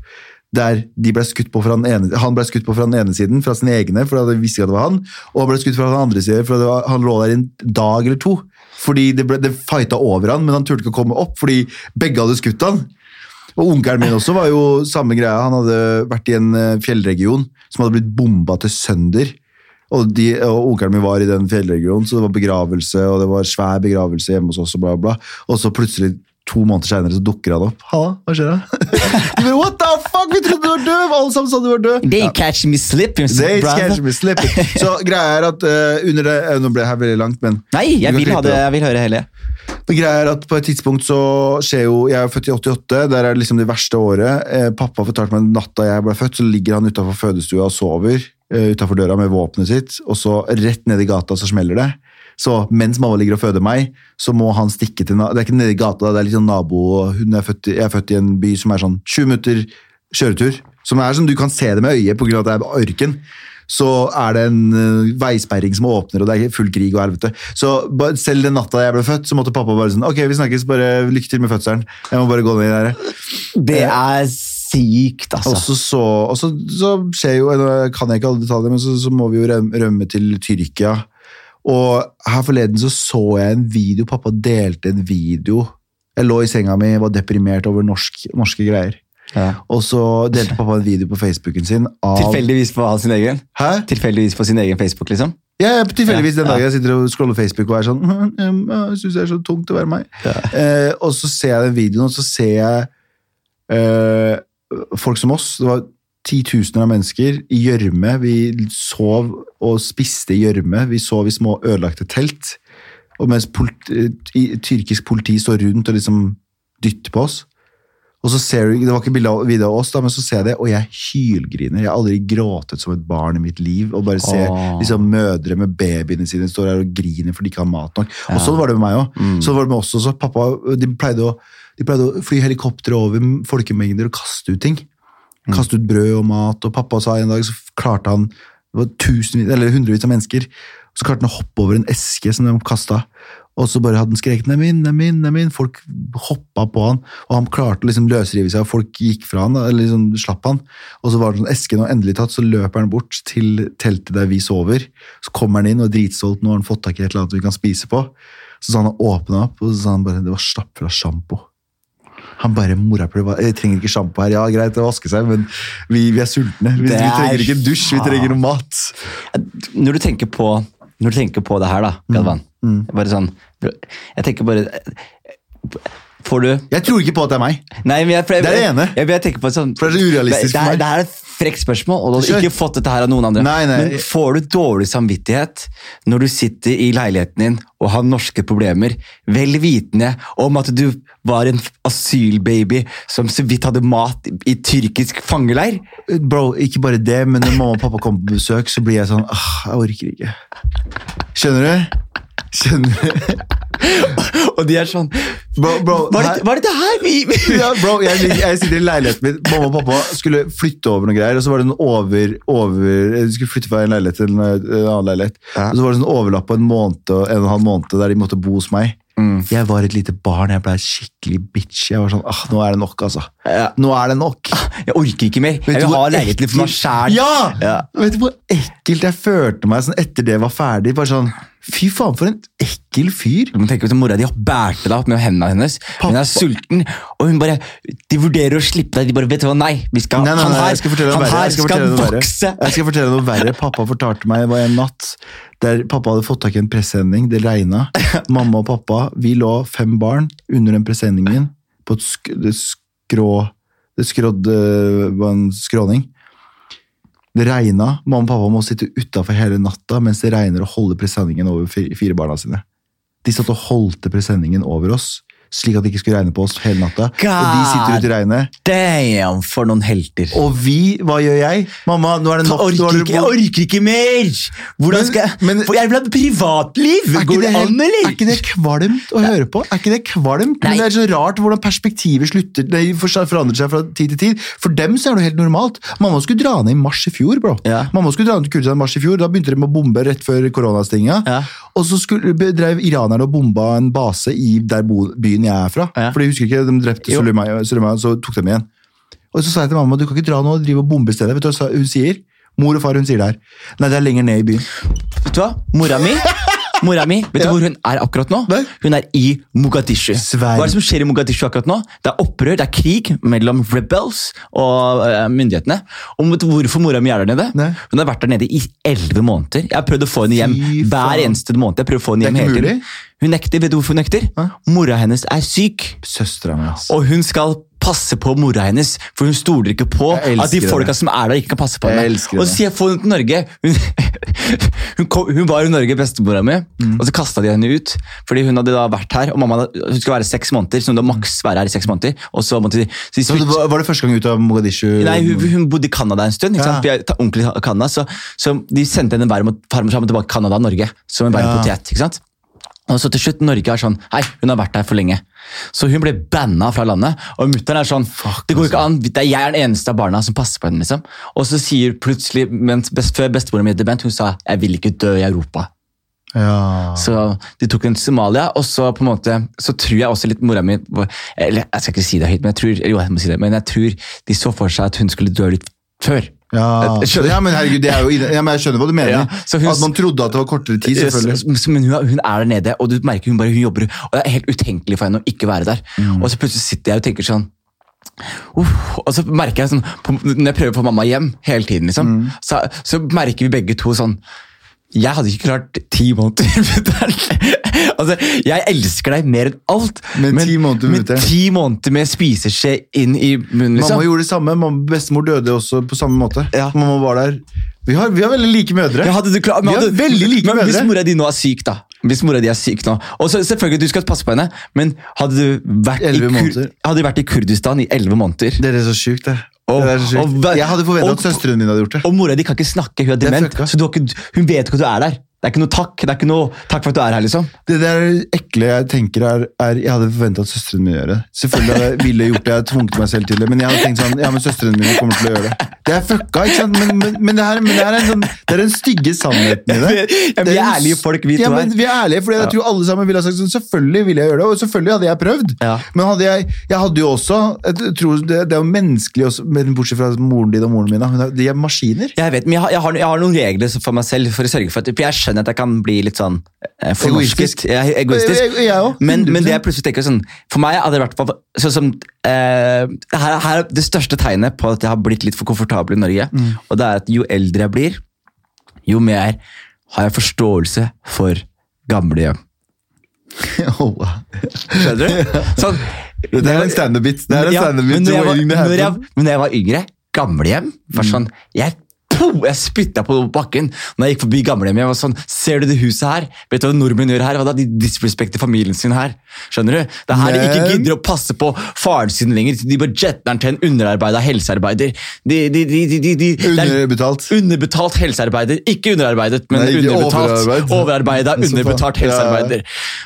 der de ble skutt på fra den ene, han ble skutt på fra den ene siden, fra sine egne, for de visste ikke at det var han, og han ble skutt fra den andre siden, for det var, han lå der en dag eller to. Fordi det, ble, det fighta over han, men han turte ikke å komme opp, fordi begge hadde skutt han. Og onkelen min også var jo samme greia. Han hadde vært i en eh, fjellregion som hadde blitt bomba til sønder. Og, de, og onkelen min var i den fjellregionen, så det var begravelse, og det var svær begravelse hjemme hos oss, og bla, bla. Og så plutselig, to måneder senere, så dukker han opp. Halla, hva skjer da? What the fuck, vi trodde du var død! Alle sammen sa du var død! They catch me slipping, They brother. catch me slipping. Så greia er at uh, under det, eh, Nå ble det her veldig langt, men Nei, jeg vil, ha det, det. jeg vil høre hele. Men greia er at På et tidspunkt så skjer jo Jeg er født i 88, der er det liksom det verste året. Eh, pappa fortalte meg natta jeg ble født, så ligger han utafor fødestua og sover utafor døra med våpenet sitt, og så rett ned i gata så smeller det. Så mens mamma ligger og føder meg, så må han stikke til Det er ikke nede i gata, det er litt sånn nabo hun er født, Jeg er født i en by som er sånn 20 minutter kjøretur. Som er sånn, Du kan se det med øyet pga. at det er ørken. Så er det en eh, veisperring som åpner, og det er full krig og helvete. Så selv den natta jeg ble født, så måtte pappa bare sånn Ok, vi snakkes, bare lykke til med fødselen. Jeg må bare gå ned der. Det er sykt, altså. Og så, så, og så, så skjer jo kan jeg ikke alle detaljer, men så, så må vi jo rømme, rømme til Tyrkia. Og her forleden så så jeg en video. Pappa delte en video. Jeg lå i senga mi var deprimert over norsk, norske greier. Ja. Og så delte pappa en video på Facebooken sin av Tilfeldigvis på sin egen? Hæ? Tilfeldigvis på sin egen Facebook, liksom? Ja, ja, tilfeldigvis den Ja, ja. dagen jeg sitter og scroller Facebook og er sånn «Hm, Jeg syns det er så tungt å være meg. Eh, og så ser jeg den videoen, og så ser jeg eh, folk som oss. Det var titusener av mennesker i gjørme. Vi sov og spiste i gjørme. Vi sov i små ødelagte telt. Og mens politi, tyrkisk politi står rundt og liksom dytter på oss. Og så ser du, Det var ikke video av oss, da, men så ser jeg det, og jeg hylgriner. Jeg har aldri gråtet som et barn i mitt liv. Og bare ser Åh. liksom, mødre med babyene sine står her og griner fordi de ikke har mat nok. Og sånn var det med meg òg. Mm. Så var det med oss også. Pappa, de pleide å, de pleide å fly helikoptre over folkemengder og kaste ut ting. Kaste ut brød og mat. Og pappa sa en dag så klarte han det var tusen, eller hundrevis av mennesker. Så klarte han å hoppe over en eske som de kasta. Og så bare hadde han skreket 'nem inn, nem inn', nem min. Folk hoppa på han, og han klarte å liksom løsrive seg, og folk gikk fra han, eller liksom slapp han. Og så var det sånn, esken og endelig tatt, så løper han bort til teltet der vi sover. Så kommer han inn og er dritstolt, nå har han fått tak i et eller annet vi kan spise på. Så sa han åpna opp, og så sa han bare det var stappfull av sjampo. Han bare morapuler. Jeg trenger ikke sjampo her. Ja, greit, å vaske seg, men vi, vi er sultne. Vi, vi er trenger ikke en dusj, vi trenger noe mat. Når du tenker på, når du tenker på det her, da, Galvan Bare sånn Jeg tenker bare Får du Jeg tror ikke på at det er meg. Nei, men jeg, for jeg, Det er det ene. Jeg, jeg, tenker på sånn, For det er så urealistisk det, for er- meg. Det her er frekt spørsmål, og du har ikke fått dette her av noen andre. Nei, nei. Men får du dårlig samvittighet når du sitter i leiligheten din og har norske problemer, vel vitende om at du var en asylbaby som så vidt hadde mat i, i tyrkisk fangeleir? Bro, ikke bare det, men når mamma og pappa kommer på besøk, så blir jeg sånn ah, Jeg orker ikke. Skjønner du? Skjønner du? Og de er sånn Bro, bro, Hva er det, hva er det her vi, ja, bro, jeg, jeg sitter i leiligheten min. Mamma og pappa skulle flytte over noen greier, og så var det en over, over De skulle flytte fra en leilighet til en, en annen leilighet. Ja. Og så var det sånn overlapp på en måned og en og en halv måned der de måtte bo hos meg. Mm. Jeg var et lite barn, jeg ble skikkelig bitch. Jeg var sånn, ah, Nå er det nok, altså. Ja. Nå er det nok. Jeg orker ikke mer. Vet Jeg vil ha leiligheten for meg sjæl. Ja! Ja. Vet du hvor ekkelt jeg følte meg sånn, etter det var ferdig? Bare sånn, Fy faen, for en ekkel fyr! Du må tenke på Mora di bærte deg opp med hendene hennes. Hun Pappa. er sulten, og hun bare, de vurderer å slippe deg. De bare, vet du hva, nei, vi skal, Nei, nei, han nei, her, skal han her skal skal, vokse. Jeg skal fortelle noe verre. Pappa fortalte meg det var en natt der pappa hadde fått tak i en presenning. Det regna. Mamma og pappa, vi lå fem barn under den presenningen på et sk skrå Det skrådde var en skråning. Det regna. Mamma og pappa må sitte utafor hele natta mens det regner og holde presenningen over fire barna sine. De satt og holdte presenningen over oss, slik at de ikke skulle regne på oss hele natta. Og de sitter ute i regnet. Damn, for noen helter. Og vi, hva gjør jeg? Mamma, nå er det nok. orker, ikke, jeg orker ikke mer! Hvordan Men- skal jeg men- For jeg vil ha privatliv! Går det det an, eller? er ikke det kvalmt å høre på? Er ikke det kvalmt? Nei. Men det er så rart hvordan perspektivet slutter, nei, forandrer seg fra tid til tid. For dem så er det helt normalt. Mamma skulle dra ned i mars i fjor, bro. Ja. Mamma skulle dra ned til Kurdistan i mars i fjor. Da begynte de med å bombe rett før koronastinga. Ja. Og så skulle, drev iranerne og bomba en base i der bo, byen jeg er fra. Ja. For jeg husker ikke, de drepte. Soleimani, Soleimani, så tok de igjen. Og så sa jeg til mamma du kan ikke dra nå og drive og bombe stedet. Vet du hva hun sier? Mor og far hun sier det her. Nei, det er lenger ned i byen. Vet du hva? Mora mi Mora mi, Vet du hvor hun er akkurat nå? Nei. Hun er i Mogadishu. Sverg. Hva er det som skjer i Mogadishu akkurat nå? Det er opprør, det er krig mellom rebels og uh, myndighetene. Og vet du hvorfor mora mi er der nede? Nei. Hun har vært der nede i elleve måneder. Jeg har prøvd å få henne hjem Fy hver eneste måned. Jeg prøver å få henne hjem hele mulig. tiden. Hun nekter. Vet du hvorfor hun nekter? Hæ? Mora hennes er syk. Søstera mi. Og hun skal passe på mora hennes, for hun stoler ikke på at de folka som er der, ikke kan passe på Jeg henne. elsker Og så sier jeg få henne til Norge. Hun, hun, kom, hun var i Norge, bestemora mi, Mm. og så kasta de henne ut. Fordi hun hadde da vært her, og mamma hadde- hun skulle være seks måneder, så hun hadde maks være her i seks måneder. Og så måtte de, så de Så var, det første gang ut av Mogadishu? Nei, hun, hun bodde i Canada en stund. ikke Ja. sant? Vi er ta- ordentlig i Canada, så, så de sendte henne hver fram og tilbake Canada og Norge som en varm Ja. potet. ikke sant? Og så til slutt Norge er sånn Hei, hun har vært her for lenge. Så hun ble banna fra landet. Og mutter'n er sånn Det går ikke an, det er jeg er den eneste av barna som passer på henne. liksom. Og så sier plutselig, mens best, før bestemoren min debent, hun sa 'jeg vil ikke dø i Europa'. Ja. Så de tok henne til Somalia, og så på en måte, så tror jeg også litt mora mi Eller jeg skal ikke si det høyt, men jeg tror, jo, jeg må si det, men jeg tror de så for seg at hun skulle dø litt før. Ja. Ja, men herregud, det er jo, ja, men jeg skjønner hva du mener. Ja, så hun- at man trodde at det var kortere tid, selvfølgelig. Men hun, hun er der nede, og du merker hun bare hun jobber. Og det er helt utenkelig for henne å ikke være der. Mm. Og så plutselig sitter jeg og tenker sånn Uff, og så merker jeg sånn, Når jeg prøver å få mamma hjem hele tiden, liksom, Mm. så, så merker vi begge to sånn jeg hadde ikke klart ti måneder altså, jeg elsker deg mer enn alt, Men ti måneder men ti måneder med spiseskje inn i munnen, liksom. Mamma gjorde det samme. Mamma, bestemor døde også på samme måte. Ja. Mamma var der Vi har, vi har veldig like mødre. Ja, hadde du klar, Vi har veldig like men Hvis mora di nå er syk, da. Hvis mora di er syk nå. Og så selvfølgelig, du skal passe på henne, men hadde du vært, i, Kur hadde vært i Kurdistan i elleve måneder Det er så sjukt, det. Og- og jeg hadde forventa at søstrene mine hadde gjort det. Og mora di kan ikke snakke, hun er dement. er. Så du har ikke, hun vet ikke at du er der. Det er ikke noe takk det er ikke noe takk for at du er her, liksom. Det der ekle jeg tenker er, er Jeg hadde forventa at søstrene mine gjør det. Selvfølgelig hadde jeg ville gjort det, jeg hadde tvunget meg selv til det, men jeg hadde tenkt sånn Ja, men søstrene mine kommer til å gjøre det. Det er fucka, ikke sant? Men, men, men, det, her, men det, her er en sånn, det den stygge sannheten i det. Ja, vi er ærlige folk, vi to ja, men. Vi er ærlige, for jeg tror alle sammen ville ha sagt sånn Selvfølgelig ville jeg gjøre det, og selvfølgelig hadde jeg prøvd. Ja. Men hadde jeg, jeg hadde jo også jeg tror det, det er jo menneskelig også, men bortsett fra moren din og moren min, de er maskiner. Jeg vet, men jeg har, jeg, har, har noen regler for meg selv for å sørge for at Jeg skjønner at jeg kan bli litt sånn eh, fornorsket. Jeg egoistisk. Jeg- jeg- men, men det jeg plutselig tenker sånn For meg hadde det vært på- sånn som eh, her, her er Det største tegnet på at jeg har blitt litt for komfortabel i Norge, Mm. og det er at jo eldre jeg blir, jo mer har jeg forståelse for gamlehjem. Oh. Skjønner du? Sånn, Det er en standup-bit. Det en Ja, men, jeg, men når jeg var yngre, gamlehjem var sånn Jeg, poh, jeg spytta på bakken når jeg gikk forbi gamlehjemmet, Jeg var sånn, Ser du det huset her? Vet du hva nordmenn gjør her? Hva da? De disrespekter familien sin her. Skjønner du? Det er her de ikke gidder å passe på faren sin lenger. De bare jetter den til en underarbeida helsearbeider. De, de, de, de, de, de, er Underbetalt. Underbetalt helsearbeider. Ikke underarbeidet, men Nei, ikke underbetalt. overarbeid. Overarbeida, underbetalt helsearbeider.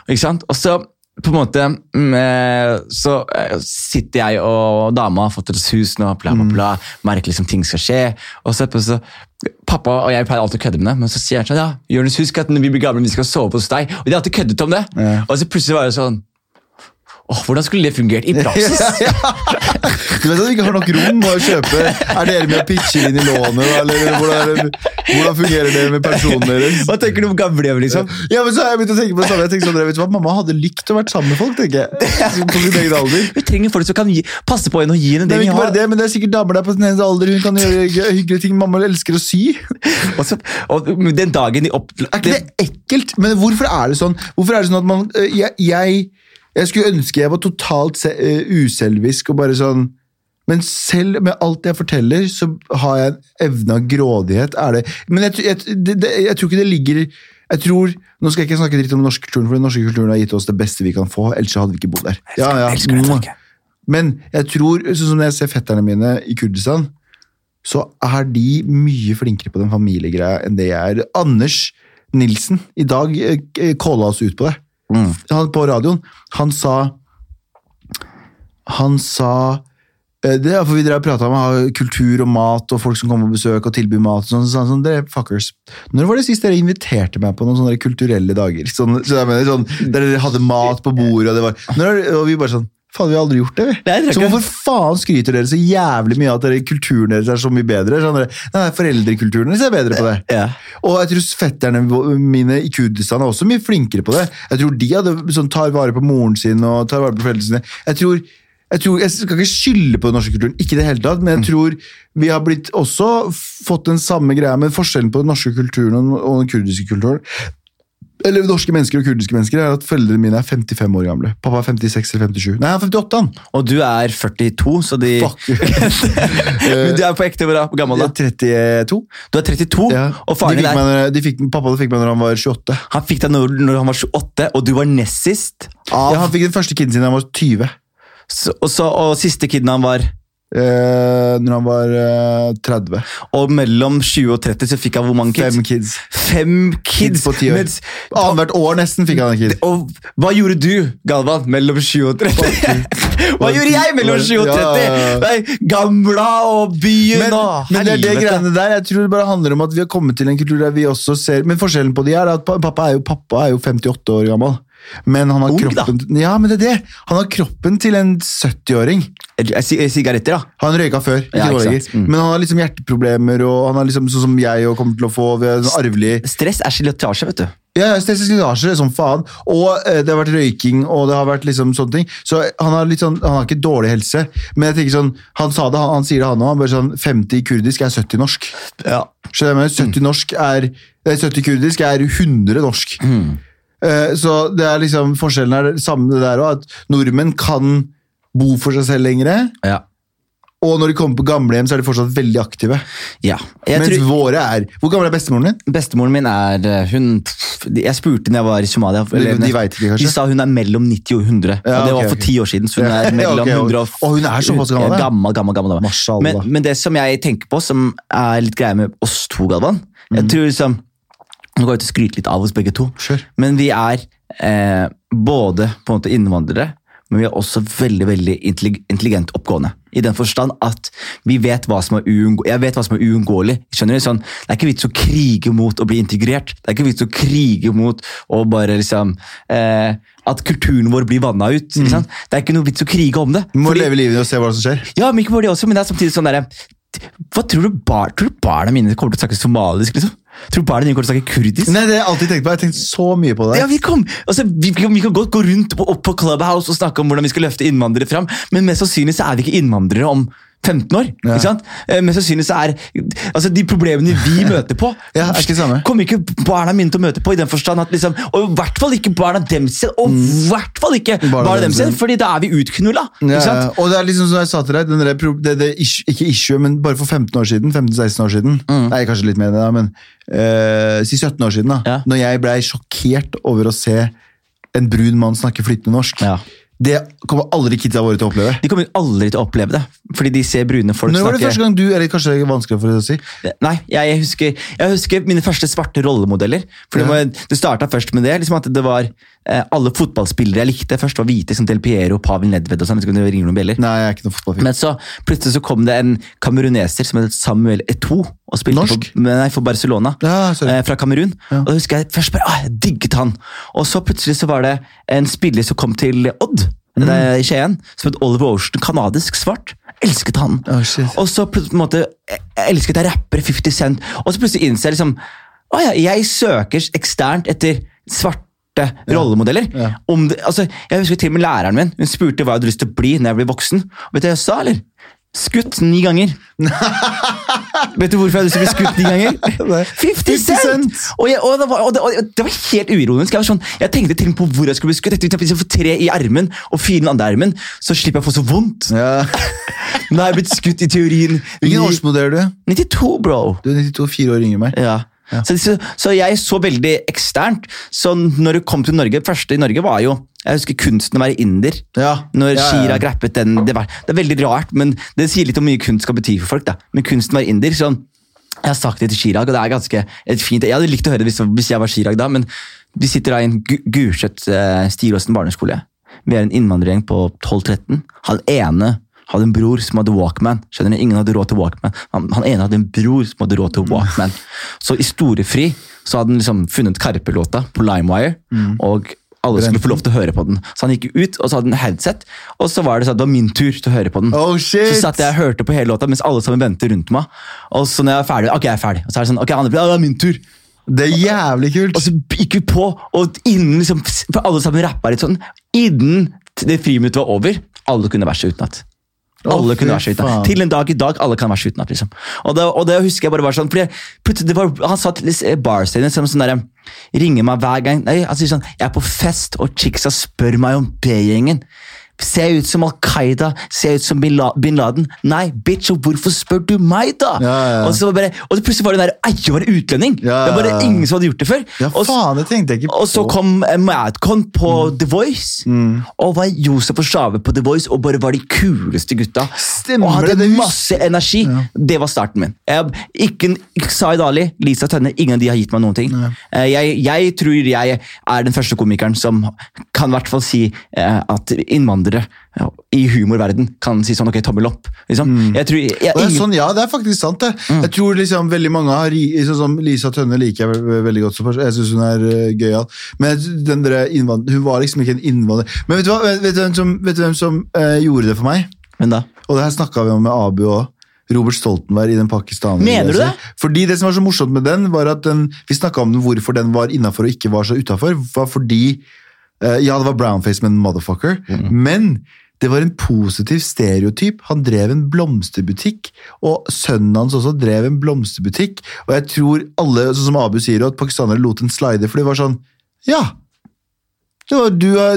Ikke sant? Og så på en måte mm, eh, Så eh, sitter jeg og dama har fått oss hus nå, bla, bla, bla. Merker liksom ting skal skje. Og så, så Pappa og jeg pleier alltid å kødde med det, men så sier han sånn ja, Jonas, husk at når vi blir gamle, vi skal sove hos deg. Og de har alltid køddet om det. Ja. Og så plutselig var det sånn Åh, Hvordan skulle det fungert i praksis? Du vet at du ikke har nok rom å kjøpe. Er dere med og pitcher inn i lånet, eller hvordan, hvordan fungerer det med personen deres? Hva tenker du om gamle liksom? Ja, men så har jeg begynt å tenke på det samme. Jeg tenker sånn, vet du hva, Mamma hadde likt å være sammen med folk, tenker jeg. På sin egen alder. Vi trenger folk som kan gi, passe på henne og gi henne Det det er vi ikke bare det, men det er sikkert damer der på sin egen alder. Hun kan gjøre hyggelige ting. Mamma elsker å sy. Og, så, og den dagen de opp... Er ikke det ekkelt? Men hvorfor er det sånn Hvorfor er det sånn at man øh, Jeg, jeg, jeg skulle ønske jeg var totalt se, øh, uselvisk og bare sånn Men selv med alt jeg forteller, så har jeg en evne av grådighet. Er det, men jeg, jeg, det, det, jeg tror ikke det ligger jeg tror, Nå skal jeg ikke snakke dritt om den norske kulturen, for den norske kulturen har gitt oss det beste vi kan få. Ellers hadde vi ikke bodd der. Ja, ja. Men jeg tror, sånn som når jeg ser fetterne mine i Kurdistan, så er de mye flinkere på den familiegreia enn det jeg er. Anders Nilsen i dag eh, calla oss ut på det. Mm. Han på radioen. Han sa Han sa eh, det er for Vi prata om kultur og mat og folk som kommer på besøk og tilbyr mat. og Sånn, så sa han sånn, dere fuckers. Når var det sist dere inviterte meg på noen sånne kulturelle dager? Sånn, så jeg mener, sånn, der dere hadde mat på bordet, og det var når, Og vi bare sånn Faen, vi har aldri gjort det, vi. Så hvorfor faen skryter dere så jævlig mye av at dere, kulturen deres er så mye bedre? Sånn, dere, nei, foreldrekulturen deres er bedre på det. Ja. Og jeg tror fetterne mine i Kurdistan er også mye flinkere på det. Jeg tror de hadde, sånn, tar vare på moren sin og tar vare på foreldrene sine. Jeg tror, jeg tror, jeg skal ikke skylde på den norske kulturen, ikke i det hele tatt, men jeg tror vi har blitt også fått den samme greia, men forskjellen på den norske kulturen og den kurdiske kulturen eller norske mennesker og kurdiske mennesker er at foreldrene mine er 55 år gamle. Pappa er 56 eller 57. Nei, han er 58, han. Og du er 42, så de. Men du er på ekte hvor gammel da? Jeg er 32. Du er 32, Ja. og faren din fikk er de fikk, pappa fikk meg når han var 28. Han fikk deg når, når han var 28, og du var nest sist. Av, Ja, han fikk den første kiden sin da han var 20. så, og, så, og siste kiden han var Eh, når han var eh, 30. Og mellom 20 og 30 så fikk han hvor mange kids? Fem kids. Fem kids! Kids på ti år. Mens- Annethvert år nesten fikk han en kid. og hva gjorde du, Galvan, mellom 20 og 30? hva gjorde jeg mellom 20 og 30? Ja, ja, ja. Nei, Gamla og byen Men, og men det er det greiene der. Jeg tror det bare handler om at vi har kommet til en kultur der vi også ser Men forskjellen på de er at pappa er jo, pappa er jo 58 år gammel. Men han har Ung, da. kroppen Ja, men det er det! Han har kroppen til en 70-åring. Eh, Sigaretter, da. Han røyka før, Ja. Mm. men han har liksom hjerteproblemer, og han har liksom sånn som jeg og kommer til å få. Arvelig Stress er slitasje, vet du. Ja, ja, slitasje som faen. Og eh, det har vært røyking, og det har vært liksom sånne ting. Så han har sånn, han har ikke dårlig helse. Men jeg tenker sånn, han sa det, han, han sier det han òg. Han bare sånn 50 kurdisk er 70 norsk. Ja. Skjønner du? 70 norsk er eh, 70 kurdisk er 100 norsk. Mm. Eh, så det er liksom forskjellen er det samme det der òg, at nordmenn kan bo for seg selv lengre. ja. Og når de kommer på gamlehjem, så er de fortsatt veldig aktive. Ja. Mens tror, våre er Hvor gammel er bestemoren din? bestemoren min er eh, hun, Jeg spurte når jeg var i Somalia. de vet ikke, kanskje? De sa hun er mellom 90 og 100. Ja, og det var for ti år siden, så hun er mellom okay, og- 100 og og hun er såpass gammel. Gammel, gammel, gammel, gammel. Men, men det som jeg tenker på, som er litt greia med oss to, Galvan. Jeg tror liksom Nå går jeg ut og skryter litt av oss begge to. sure. Men vi er eh, både på en måte innvandrere, men vi er også veldig veldig intellig- intelligent oppgående. I den forstand at vi vet hva som er jeg vet hva som er uunngåelig. Skjønner du? Sånn, det er ikke vits å krige mot å bli integrert. Det er ikke vits å krige mot å bare liksom eh, At kulturen vår blir vanna ut. Mm. sant? Det er ikke noe vits å krige om det. Du må Fordi- leve livet og se hva som skjer. ja, men ikke bare det også, men det er samtidig sånn derre Hva tror du, bar, tror du barna mine kommer til å snakke somalisk, liksom? Tror du dine kommer til å snakke kurdisk? Nei, det har jeg alltid tenkt på. Jeg har tenkt så mye på det. Ja, vi, kom, altså, vi, vi, kan- godt gå rundt opp på Clubhouse og snakke om hvordan vi skal løfte innvandrere fram, men mest sannsynlig så er vi ikke innvandrere om 15 år. Ja. ikke sant? Men sannsynlig så er altså, de problemene vi møter på, Ja, er ikke samme. kommer ikke barna mine til å møte på. i den forstand at liksom, Og i hvert fall ikke barna dem selv, og i hvert fall ikke Mm. Barna barna, selv, selv. fordi da er vi utknulla. Ja, og det er liksom som jeg sa til deg, den der, det, det ikke issue, men bare for 15 år siden, 15-16 år siden, Mm. nei, kanskje litt mer enn det da, men uh, si 17 år siden da, når jeg ble sjokkert over å se en brun mann snakke flyttende norsk, det kommer aldri kidsa våre til å oppleve. De kommer aldri til å oppleve det, fordi de ser brune folk snakke Når var det snakke første gang du, eller kanskje det er vanskelig for deg å si, Nei, jeg, jeg, husker, jeg husker mine første svarte rollemodeller. For det, Ja. det starta først med det. liksom at det var eh, Alle fotballspillere jeg likte først, var hvite. Som Del Piero, Pavel Nedved og sånn. det ringer noen bjeller. nei, jeg er ikke noen fotballfyr. Men så plutselig så kom det en kameruneser som het Samuel Eto. Og spilte Norsk? For, nei, for Barcelona. Ja, eh, fra Kamerun. Ja. Og da husker jeg først bare, ah, jeg digget han. Og så plutselig så var det en spiller som kom til Odd. Mm. er I Skien, som het Oliver Ocean, kanadisk svart. Elsket han. Oh. Og så plutselig på en måte, elsket jeg rappere 50 Cent, og så plutselig innser jeg liksom Å ja, jeg søker eksternt etter svarte rollemodeller. ja. Om det, altså, jeg husker til og med læreren min hun spurte hva jeg hadde lyst til å bli når jeg ble voksen. Og vet du hva jeg sa, eller? Skutt ni ganger. vet du hvorfor jeg hadde lyst til å bli skutt ni ganger? 50 Cent! Og, jeg, og, det var, og, det, og det var helt uironisk. Jeg, var sånn, jeg tenkte til og med på hvor jeg skulle bli skutt. Jeg tenkte, Hvis jeg får tre i ermen og fire i den andre ermen, så slipper jeg å få så vondt. Ja. Nå har jeg blitt skutt i teorien. Hvilken årsmodell er du? 92, bro. Du er 92, fire år yngre enn meg. Ja. Så, så, så jeg så veldig eksternt. Så når du kom til Norge, første i Norge var jo Jeg husker kunsten å være inder. Ja. Når Ja, ja, ja. Chirag rappet den det, var, det er veldig rart, men det sier litt om hvor mye kunst skal bety for folk. da. Men kunsten å være inder sånn, Jeg har sagt det til Chirag, og det er ganske et fint Jeg hadde likt å høre det hvis, hvis jeg var Chirag da, men vi sitter da i en Gu- Gulset Stiråsen barneskole. Vi er en innvandrergjeng på 12-13. Han ene hadde en bror som hadde Walkman. Skjønner du? Ingen hadde råd til Walkman. Han, han ene hadde en bror som hadde råd til Walkman. Så i storefri så hadde han liksom funnet Karpe-låta på LimeWire, og alle skulle få lov til å høre på den. Så han gikk ut, og så hadde han headset, og så var det sånn, det var min tur til å høre på den. Oh, shit! Så satt jeg og hørte på hele låta mens alle sammen ventet rundt meg. Og så når jeg var ferdig, ok, jeg er ferdig. Og så er det sånn, ok, andre, det er min tur. Det er jævlig kult. Og så gikk vi på, og innen liksom, for alle sammen rappa litt sånn, innen det friminuttet var over, alle kunne verset utenat. Alle kunne være skøyta. Til en dag i dag, alle kan være utenat. Liksom. Og, det, og det husker jeg bare var sånn, fordi det var, han satt til barstenen som sånn der, ringer meg hver gang, nei, han sier sånn, jeg er på fest, og chicksa spør meg om B-gjengen. Ser jeg ut som Al-Qaida? Ser jeg ut som Bin Laden? Nei, bitch, og hvorfor spør du meg, da? Ja, ja. Og så bare, og så plutselig var det den der, ei, jeg var utlending! Ja, Det var bare ingen som hadde gjort det før. Og faen, det tenkte jeg ikke på. og så kom eh, Madcon på Mm. The Voice, og var Josef og Sjave på The Voice, og bare var de kuleste gutta. Stemmer og hadde det, det masse energi. Det var starten min. Jeg, ikke, ikke Zaid Ali, Lisa Tønne, ingen av de har gitt meg noen ting. Eh, Jeg, jeg tror jeg er den første komikeren som kan i hvert fall si eh, at innvandrere ja, i humorverden kan si sånn ok, tommel opp. Liksom. Jeg tror, jeg, jeg, ingen, sånn, ja, det er faktisk sant. det. Mm. Jeg tror liksom veldig mange har sånn som Lisa Tønne liker jeg veldig godt. Jeg syns hun er uh, gøyal. Men den der hun var liksom ikke en innvandrer. Men vet du, hva? Vet, du hvem som, vet du hvem som uh, gjorde det for meg? men da? Og det her snakka vi om med Abu òg. Robert Stoltenberg i den pakistaneren. Mener du det? Fordi det som var så morsomt med den, var at den, vi snakka om den, hvorfor den var innafor og ikke var så utafor. var fordi Ja, det var brownface med en motherfucker, Mm. men det var en positiv stereotyp. Han drev en blomsterbutikk, og sønnen hans også drev en blomsterbutikk. Og jeg tror alle, sånn som Abu sier, at pakistanere lot den slide, for det var sånn Ja! Du,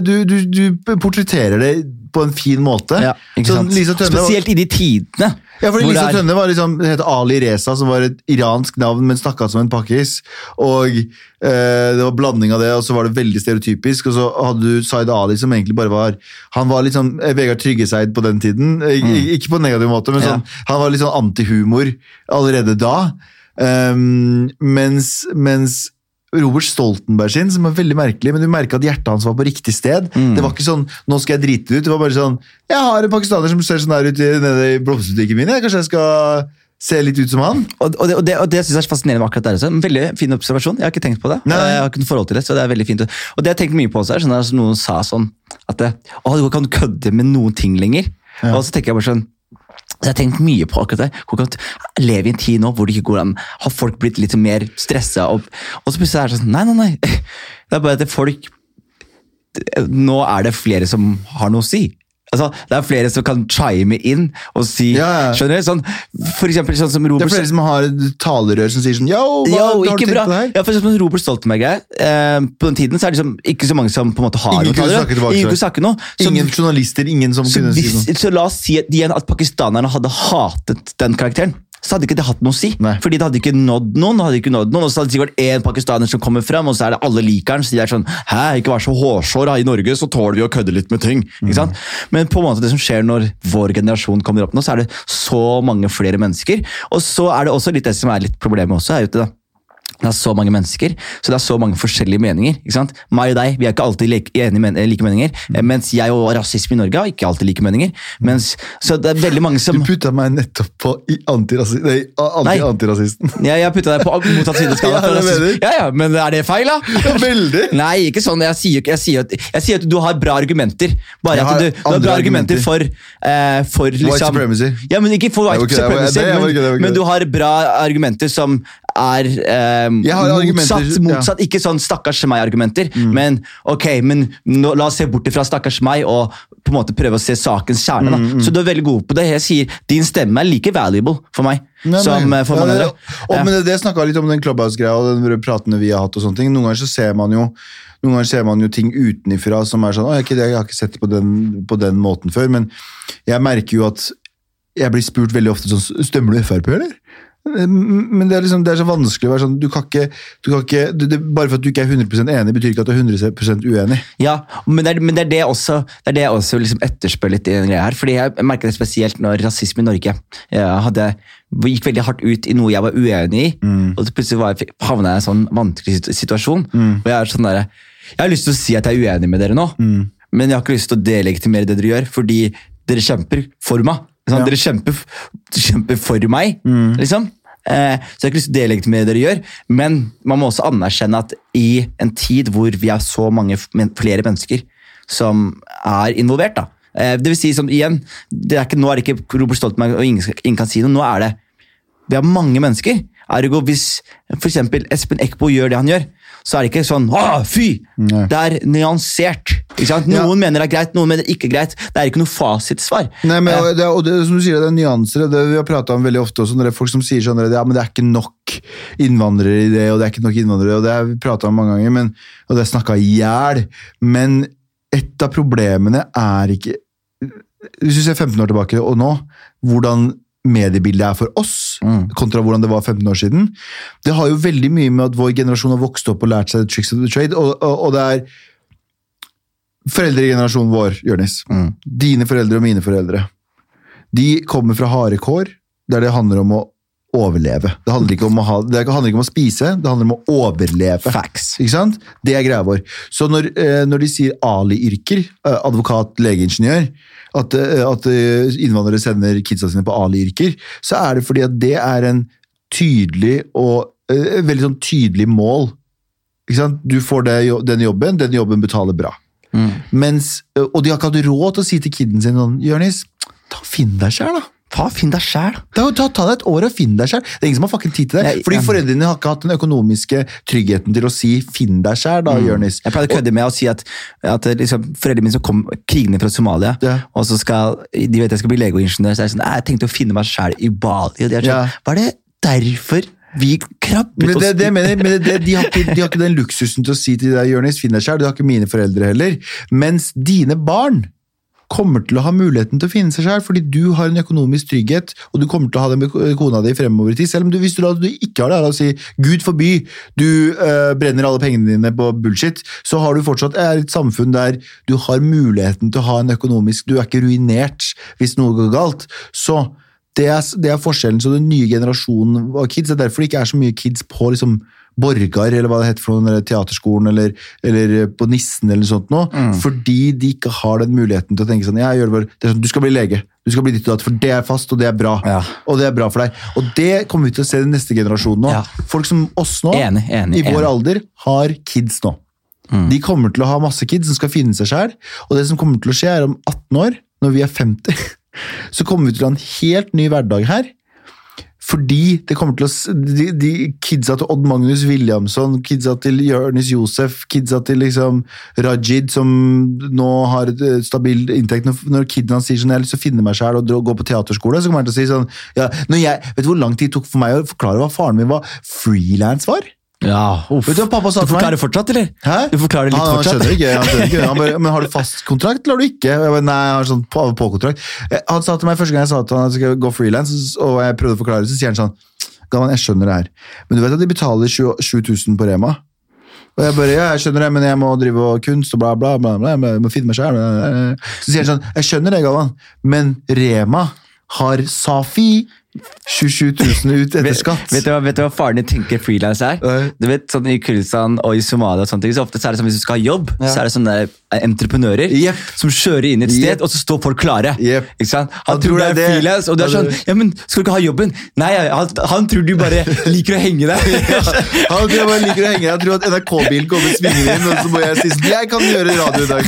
du, du, du portretterer det på en fin måte. Ja, Spesielt i de tidene. Ja, for Lisa er- Tønne var liksom, heter Ali Reza, som var et iransk navn, men snakka som en pakkis. Og eh, det var blanding av det, og så var det veldig stereotypisk. Og så hadde du Zaid Ali, som egentlig bare var Han var litt sånn eh, Vegard Tryggeseid på den tiden. Mm. Ikke på en negativ måte, men sånn, Ja. han var litt sånn antihumor allerede da. Um, mens, mens Robert Stoltenberg sin, som er veldig merkelig, men du merka at hjertet hans var på riktig sted. Mm. Det var ikke sånn 'nå skal jeg drite ut'. Det var bare sånn 'jeg har en pakistaner som ser sånn her ut i- nede i blomsterbutikken min', jeg. kanskje jeg skal se litt ut som han'? Og, og det, og det, og det synes jeg er fascinerende med akkurat det. også. En veldig fin observasjon. Jeg har ikke tenkt på det. Nei. Jeg har ikke noe forhold til det, så det er veldig fint. Og det jeg har tenkt mye på også er sånn at noen sa sånn at det, å, du kan kødde med noen ting lenger. Og så tenker jeg bare sånn så jeg har tenkt mye på akkurat det. Hvordan lever i en tid nå hvor det ikke går an Har folk blitt litt mer stressa? Og, og så plutselig er det sånn Nei, nei, nei. Det er bare at folk Nå er det flere som har noe å si. Altså, det er flere som kan chime inn og si Ja. Skjønner du? Sånn, for eksempel sånn som Robert Det er flere som har talerør som sier sånn 'yo, hva Yo, har du tenkt bra. på her?' Ja, for eksempel Robert Stoltenberg er, eh, På den tiden så er det liksom ikke så mange som på en måte har Ingen noe talerør. tilbake Ingen kunne snakke noe. Så, Ingen journalister, ingen som kunne si noe. så la oss si at, igjen at pakistanerne hadde hatet den karakteren. Så hadde ikke det hatt noe å si. Nei. Fordi det hadde ikke nådd noen. hadde ikke nådd noen, Og så hadde det sikkert én pakistaner som kommer frem, og så er det alle liker den. Så de er sånn Hæ, ikke vær så hårsår. I Norge så tåler vi å kødde litt med ting. Ikke sant? Men på en måte det som skjer når vår generasjon kommer opp nå, så er det så mange flere mennesker. Og så er det også litt det som er litt problemet også. er ute, da det er så mange mennesker, så det er så mange forskjellige meninger. ikke sant? Meg og deg vi er ikke alltid like, enige men, like meninger, eh, mens jeg og rasisme i Norge har ikke alltid like meninger. Mens, så det er veldig mange som Du putta meg nettopp på antirasisten. antirasi- nei, anti-antirasisten. ja, Jeg putta deg på motsatt side av skalaen. Ja. Ja, ja, men er det feil, da? Ja, Veldig! Nei, ikke sånn. Jeg sier, jeg, sier at, jeg sier at du har bra argumenter. Bare at du, du har bra argumenter, argumenter. for, eh, for liksom, supremacy. Ja, men Ikke for white supremacy, men, men du har bra argumenter som er eh, motsatt. ja. Mm. motsatt Ikke sånn 'stakkars meg'-argumenter, men ok, men nå, la oss se bort fra 'stakkars meg' og på en måte prøve å se sakens kjerne. Da. Mm, Så du er veldig god på det. Jeg sier Din stemme er like valuable for meg Nei, som nei. eh, for Ja, mange det- andre. Og, Ja. men det, det snakka litt om den Clubhouse-greia og den pratene vi har hatt. og sånne ting. Noen ganger så ser man jo noen ganger ser man jo ting utenifra som er sånn «Å, jeg, jeg har ikke sett det på den, på den måten før, men jeg merker jo at jeg blir spurt veldig ofte sånn Stemmer du Frp, eller? Men det er, liksom, det er så vanskelig å være sånn du kan ikke, du kan ikke, du, det, Bare for at du ikke er 100 enig, betyr ikke at du er 100% uenig. Ja, men det er, men det, er det, også, det er det jeg også liksom etterspør litt i den greia her. Fordi jeg merket det spesielt når rasisme i Norge hadde, gikk veldig hardt ut i noe jeg var uenig i. Og så plutselig var havna jeg i en sånn vanskelig situasjon. situasjon. Og jeg er sånn der, jeg har lyst til å si at jeg er uenig med dere nå, men jeg har ikke lyst til å delegitimere det dere gjør, fordi dere kjemper for meg. Sånn, Ja. Dere kjemper, kjemper for meg, liksom. Eh, så jeg har ikke lyst til å delegitimere det dere gjør, men man må også anerkjenne at i en tid hvor vi er så mange flere mennesker som er involvert, da. Eh, det vil si, som igjen, det er ikke, nå er det ikke Robert Stoltenberg og ingen, ingen kan si noe, nå er det vi har mange mennesker. Ergo, hvis eksempel Espen Eckbo gjør det han gjør, så er det ikke sånn Å, fy! Nei. Det er nyansert. Sant? Ja. Noen mener det er greit, noen mener det ikke er greit. Det er ikke noe fasitsvar. Nei, men, Eh, og det, og det, som du sier, det er nyanser. og Det vi har prata om veldig ofte også, når det er folk som sier sånn ja, men det er ikke nok innvandrere i det, og det er ikke nok innvandrere, og det har vi prata om mange ganger, men, og det er snakka i hjel. Men et av problemene er ikke Hvis du ser 15 år tilbake og nå, hvordan mediebildet er for oss, Mm. kontra hvordan det var 15 år siden. Det har jo veldig mye med at vår generasjon har vokst opp og lært seg tricks of the trade, og, og, og det er foreldregenerasjonen vår, Jørnis. Mm. Dine foreldre og mine foreldre. De kommer fra harde kår, der det handler om å overleve. Det handler ikke om å, ha, det handler ikke om å spise, det handler om å overleve. Facts. Ikke sant? Det er greia vår. Så når, eh, når de sier Ali-yrker, eh, advokat, legeingeniør, at, eh, at eh, innvandrere sender kidsa sine på Ali-yrker, så er det fordi at det er en tydelig og et veldig sånn tydelig mål. Du får det, den jobben, den jobben betaler bra. Mm. Mens, eh, og de har ikke hatt råd til å si til kiden sin sånn, Jørnis, ta finn deg sjæl da. Ta, finn deg sjæl. Ta, ta, ta deg et år og finn deg sjæl. Det er ingen som har fucking tid til det. Jeg, fordi jeg, foreldrene har ikke hatt den økonomiske tryggheten til å si finn deg sjæl, da, Jørnis. Jeg pleide å kødde med å si at, at liksom, foreldrene mine som kom krigende fra Somalia, Ja. og så skal de vet jeg skal bli legeingeniør, så er jeg sånn, jeg tenkte å finne meg sjæl i Bali. Og de er sånn, Ja. Var det derfor Vi krabbet Men, det, det jeg mener, men det, de, har ikke, de har ikke den luksusen til å si til deg, Jonis, finn deg selv. Det har ikke mine foreldre heller. Mens dine barn kommer til å ha muligheten til å finne seg selv, fordi du har en økonomisk trygghet, og du kommer til å ha det med kona di fremover i tid. Selv om du, hvis du, du ikke har det, la oss si Gud forby, du øh, brenner alle pengene dine på bullshit, så har du fortsatt et samfunn der du har muligheten til å ha en økonomisk Du er ikke ruinert hvis noe går galt. Så det er, det er forskjellen. Så den nye generasjonen av kids, det er derfor det ikke er så mye kids på liksom Borgar, eller hva det heter for noe, eller teaterskolen, eller, eller på Nissen, eller noe sånt noe. Fordi de ikke har den muligheten til å tenke sånn, ja, jeg gjør det bare, det sånn, du skal bli lege, du skal bli ditt og datt, for det er fast, og det er bra. Ja. Og det er bra for deg. Og det kommer vi til å se i den neste generasjonen nå. Ja. Folk som oss nå, Enig, enig, i vår enig. Mm. alder, har kids nå. De kommer til å ha masse kids som skal finne seg selv, og det som kommer til å skje er om 18 år, når vi er 50, så kommer vi til å ha en helt ny hverdag her, fordi det kommer til å de, de Kidsa til Odd Magnus Williamson, kidsa til Jonis Josef, kidsa til liksom Rajid, som nå har stabil inntekt. Når, kiden hans sier sånn, jeg har lyst til å finne meg selv og gå på teaterskole, så kommer han til å si sånn ja, jeg, Vet du hvor lang tid det tok for meg å forklare hva faren min var frilans var? Ja, uff. Du pappa sa Du til meg? forklarer fortsatt, eller? Hæ? Du forklarer litt han, han fortsatt? skjønner ikke. Han skjønner ikke. Han bare, men har du fast kontrakt, eller har du ikke? Jeg bare, nei, jeg har sånn på, på kontrakt. Eh, Han sa til meg første gang jeg sa til han at jeg skulle gå frilans, og jeg prøvde å forklare det, så sier han sånn Galvan, jeg skjønner det her, men du vet at de betaler 7000 på Rema? Og jeg bare, ja, jeg skjønner det, men jeg må drive og kunst og bla, bla, bla, bla, jeg må finne meg selv. Så sier han sånn, jeg skjønner det, Galvan, men Rema har Safi 27 000 ut etter skatt. vet, du hva, vet du hva faren din tenker frilans er? Nei. Du vet, sånn I Kurdistan og i Somalia og sånne ting, så ofte så er det sånn hvis du skal ha jobb, Ja. så er det sånne entreprenører yep. som kjører inn et sted, yep. og så står folk klare. Yep. Ikke sant? Han, Han tror tror det er frilans, og du er sånn Ja, men skal du ikke ha jobben? Nei, han, han tror du bare liker å henge der. Han tror jeg bare liker å henge Jeg tror at NRK-bilen kommer svingende inn, og så må jeg si sånn Jeg kan gjøre radio i dag.